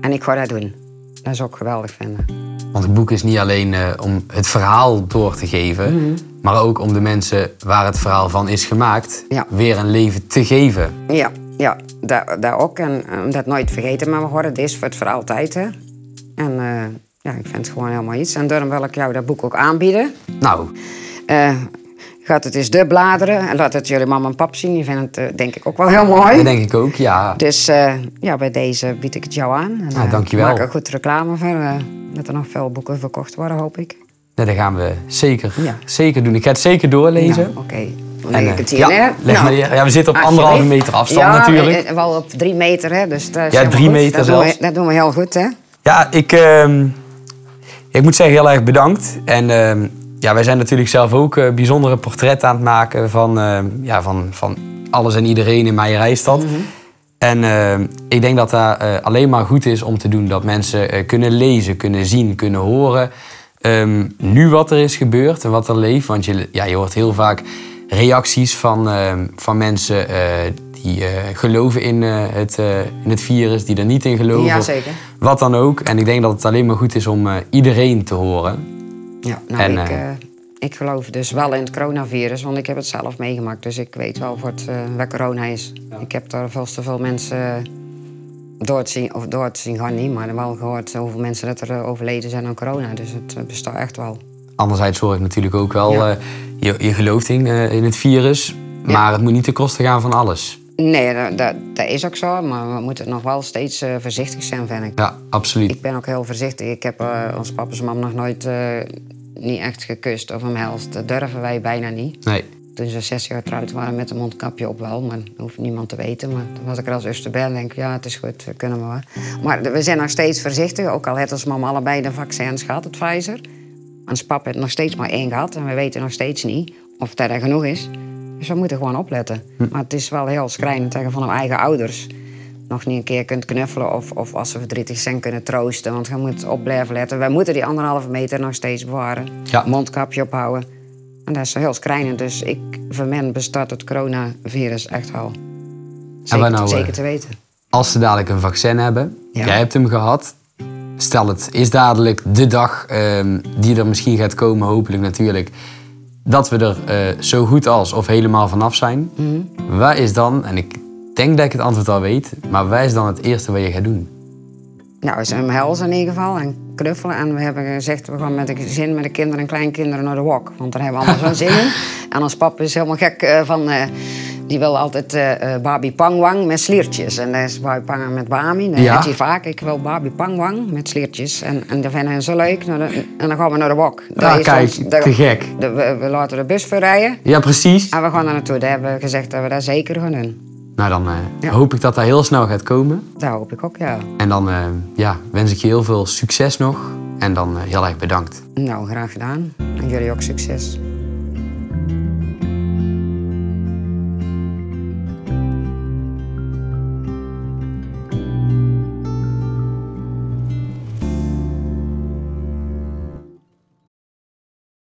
en ik ga dat doen. Dat is ook geweldig vinden. Want het boek is niet alleen uh, om het verhaal door te geven, mm -hmm. maar ook om de mensen waar het verhaal van is gemaakt ja. weer een leven te geven. Ja, ja daar, daar ook. En om dat nooit vergeten maar worden, het is voor het voor altijd. Hè? En uh, ja, ik vind het gewoon helemaal iets. En daarom wil ik jou dat boek ook aanbieden. Nou. Uh, gaat het eens de bladeren en laat het jullie mama en pap zien. Die vinden het uh, denk ik ook wel heel mooi. Dat denk ik ook, ja. Dus uh, ja, bij deze bied ik het jou aan. En, nou, dankjewel. maak er goed reclame voor. dat er nog veel boeken verkocht worden, hoop ik. Nee, dat gaan we zeker, ja. zeker doen. Ik ga het zeker doorlezen. Oké. Okay. En, uh, het hier ja, nou. Ja, we zitten op anderhalve meter afstand ja, natuurlijk. Ja, wel op drie meter, hè. Dus dat ja, drie meter dat zelfs. doen, we, dat doen we heel goed, hè. Ja, ik, uh, ik moet zeggen heel erg bedankt. En uh, ja, wij zijn natuurlijk zelf ook uh, bijzondere portretten aan het maken van, ja, van, van alles en iedereen in mijn rijstad. Mhm. Mm -hmm. En ik denk dat dat alleen maar goed is om te doen. Dat mensen kunnen lezen, kunnen zien, kunnen horen. Um, nu wat er is gebeurd en wat er leeft. Want je, ja, je hoort heel vaak reacties van, uh, van mensen die geloven in, het, in het virus, die er niet in geloven. Ja, zeker. Wat dan ook. En ik denk dat het alleen maar goed is om iedereen te horen. Ja, nou, en, ik, ik geloof dus wel in het coronavirus, want ik heb het zelf meegemaakt. Dus ik weet wel wat, wat corona is. Ja. Ik heb daar veel te veel mensen door te zien, of door te zien gaan niet, maar wel gehoord hoeveel mensen dat er overleden zijn aan corona. Dus het bestaat echt wel. Anderzijds hoor ik natuurlijk ook wel, Ja. uh, je, je gelooft in, uh, in het virus, maar het moet niet ten koste gaan van alles. Nee, dat, dat, dat is ook zo, maar we moeten nog wel steeds uh, voorzichtig zijn, vind ik. Ja, absoluut. Ik ben ook heel voorzichtig. Ik heb ons papa's mam nog nooit niet echt gekust of omhelst. Dat durven wij bijna niet. Nee. Toen ze zes jaar getrouwd waren met een mondkapje op wel, maar dat hoeft niemand te weten. Maar toen was ik er als eerste bij en denk ik, ja, het is goed, we kunnen maar. Maar we zijn nog steeds voorzichtig, ook al heeft ons mam allebei de vaccins gehad, het Pfizer. Ons pap heeft nog steeds maar één gehad en we weten nog steeds niet of dat er genoeg is. Dus we moeten gewoon opletten. Hm. Maar het is wel heel schrijnend je van hun eigen ouders nog niet een keer kunt knuffelen of, of als ze verdrietig zijn kunnen troosten. Want je moet op blijven letten. Wij moeten die anderhalve meter nog steeds bewaren. Ja. Mondkapje ophouden. En dat is heel schrijnend. Dus ik, voor men bestaat het coronavirus echt wel. Zeker, nou, zeker uh, te weten. Als ze dadelijk een vaccin hebben, Ja. jij hebt hem gehad. Stel het is dadelijk de dag um, die er misschien gaat komen, hopelijk natuurlijk, dat we er uh, zo goed als of helemaal vanaf zijn. Mhm. Waar is dan, en ik denk dat ik het antwoord al weet, maar is dan het eerste wat je gaat doen? Nou, we zijn helzen in ieder geval en knuffelen. En we hebben gezegd, we gaan met de gezin, met de kinderen en kleinkinderen naar de wok. Want daar hebben we allemaal zo'n zin in. En ons pap is helemaal gek uh, van... Uh, die wil altijd uh, babi pangwang met sliertjes. En dat is babi pangwang met bami. Dat Ja. hij vaak. Ik wil babi pangwang met sliertjes. En, en dat vinden zo leuk. Nou, En dan gaan we naar de wok. Daar Ah, is kijk, ons- te gek. de- we, we laten de bus verrijden. Ja, precies. En we gaan daar naartoe. Daar hebben we gezegd dat we dat zeker gaan doen. Nou, dan uh, Ja. hoop ik dat dat heel snel gaat komen. Dat hoop ik ook, ja. En dan uh, ja, wens ik je heel veel succes nog. En dan uh, heel erg bedankt. Nou, graag gedaan. En jullie ook succes.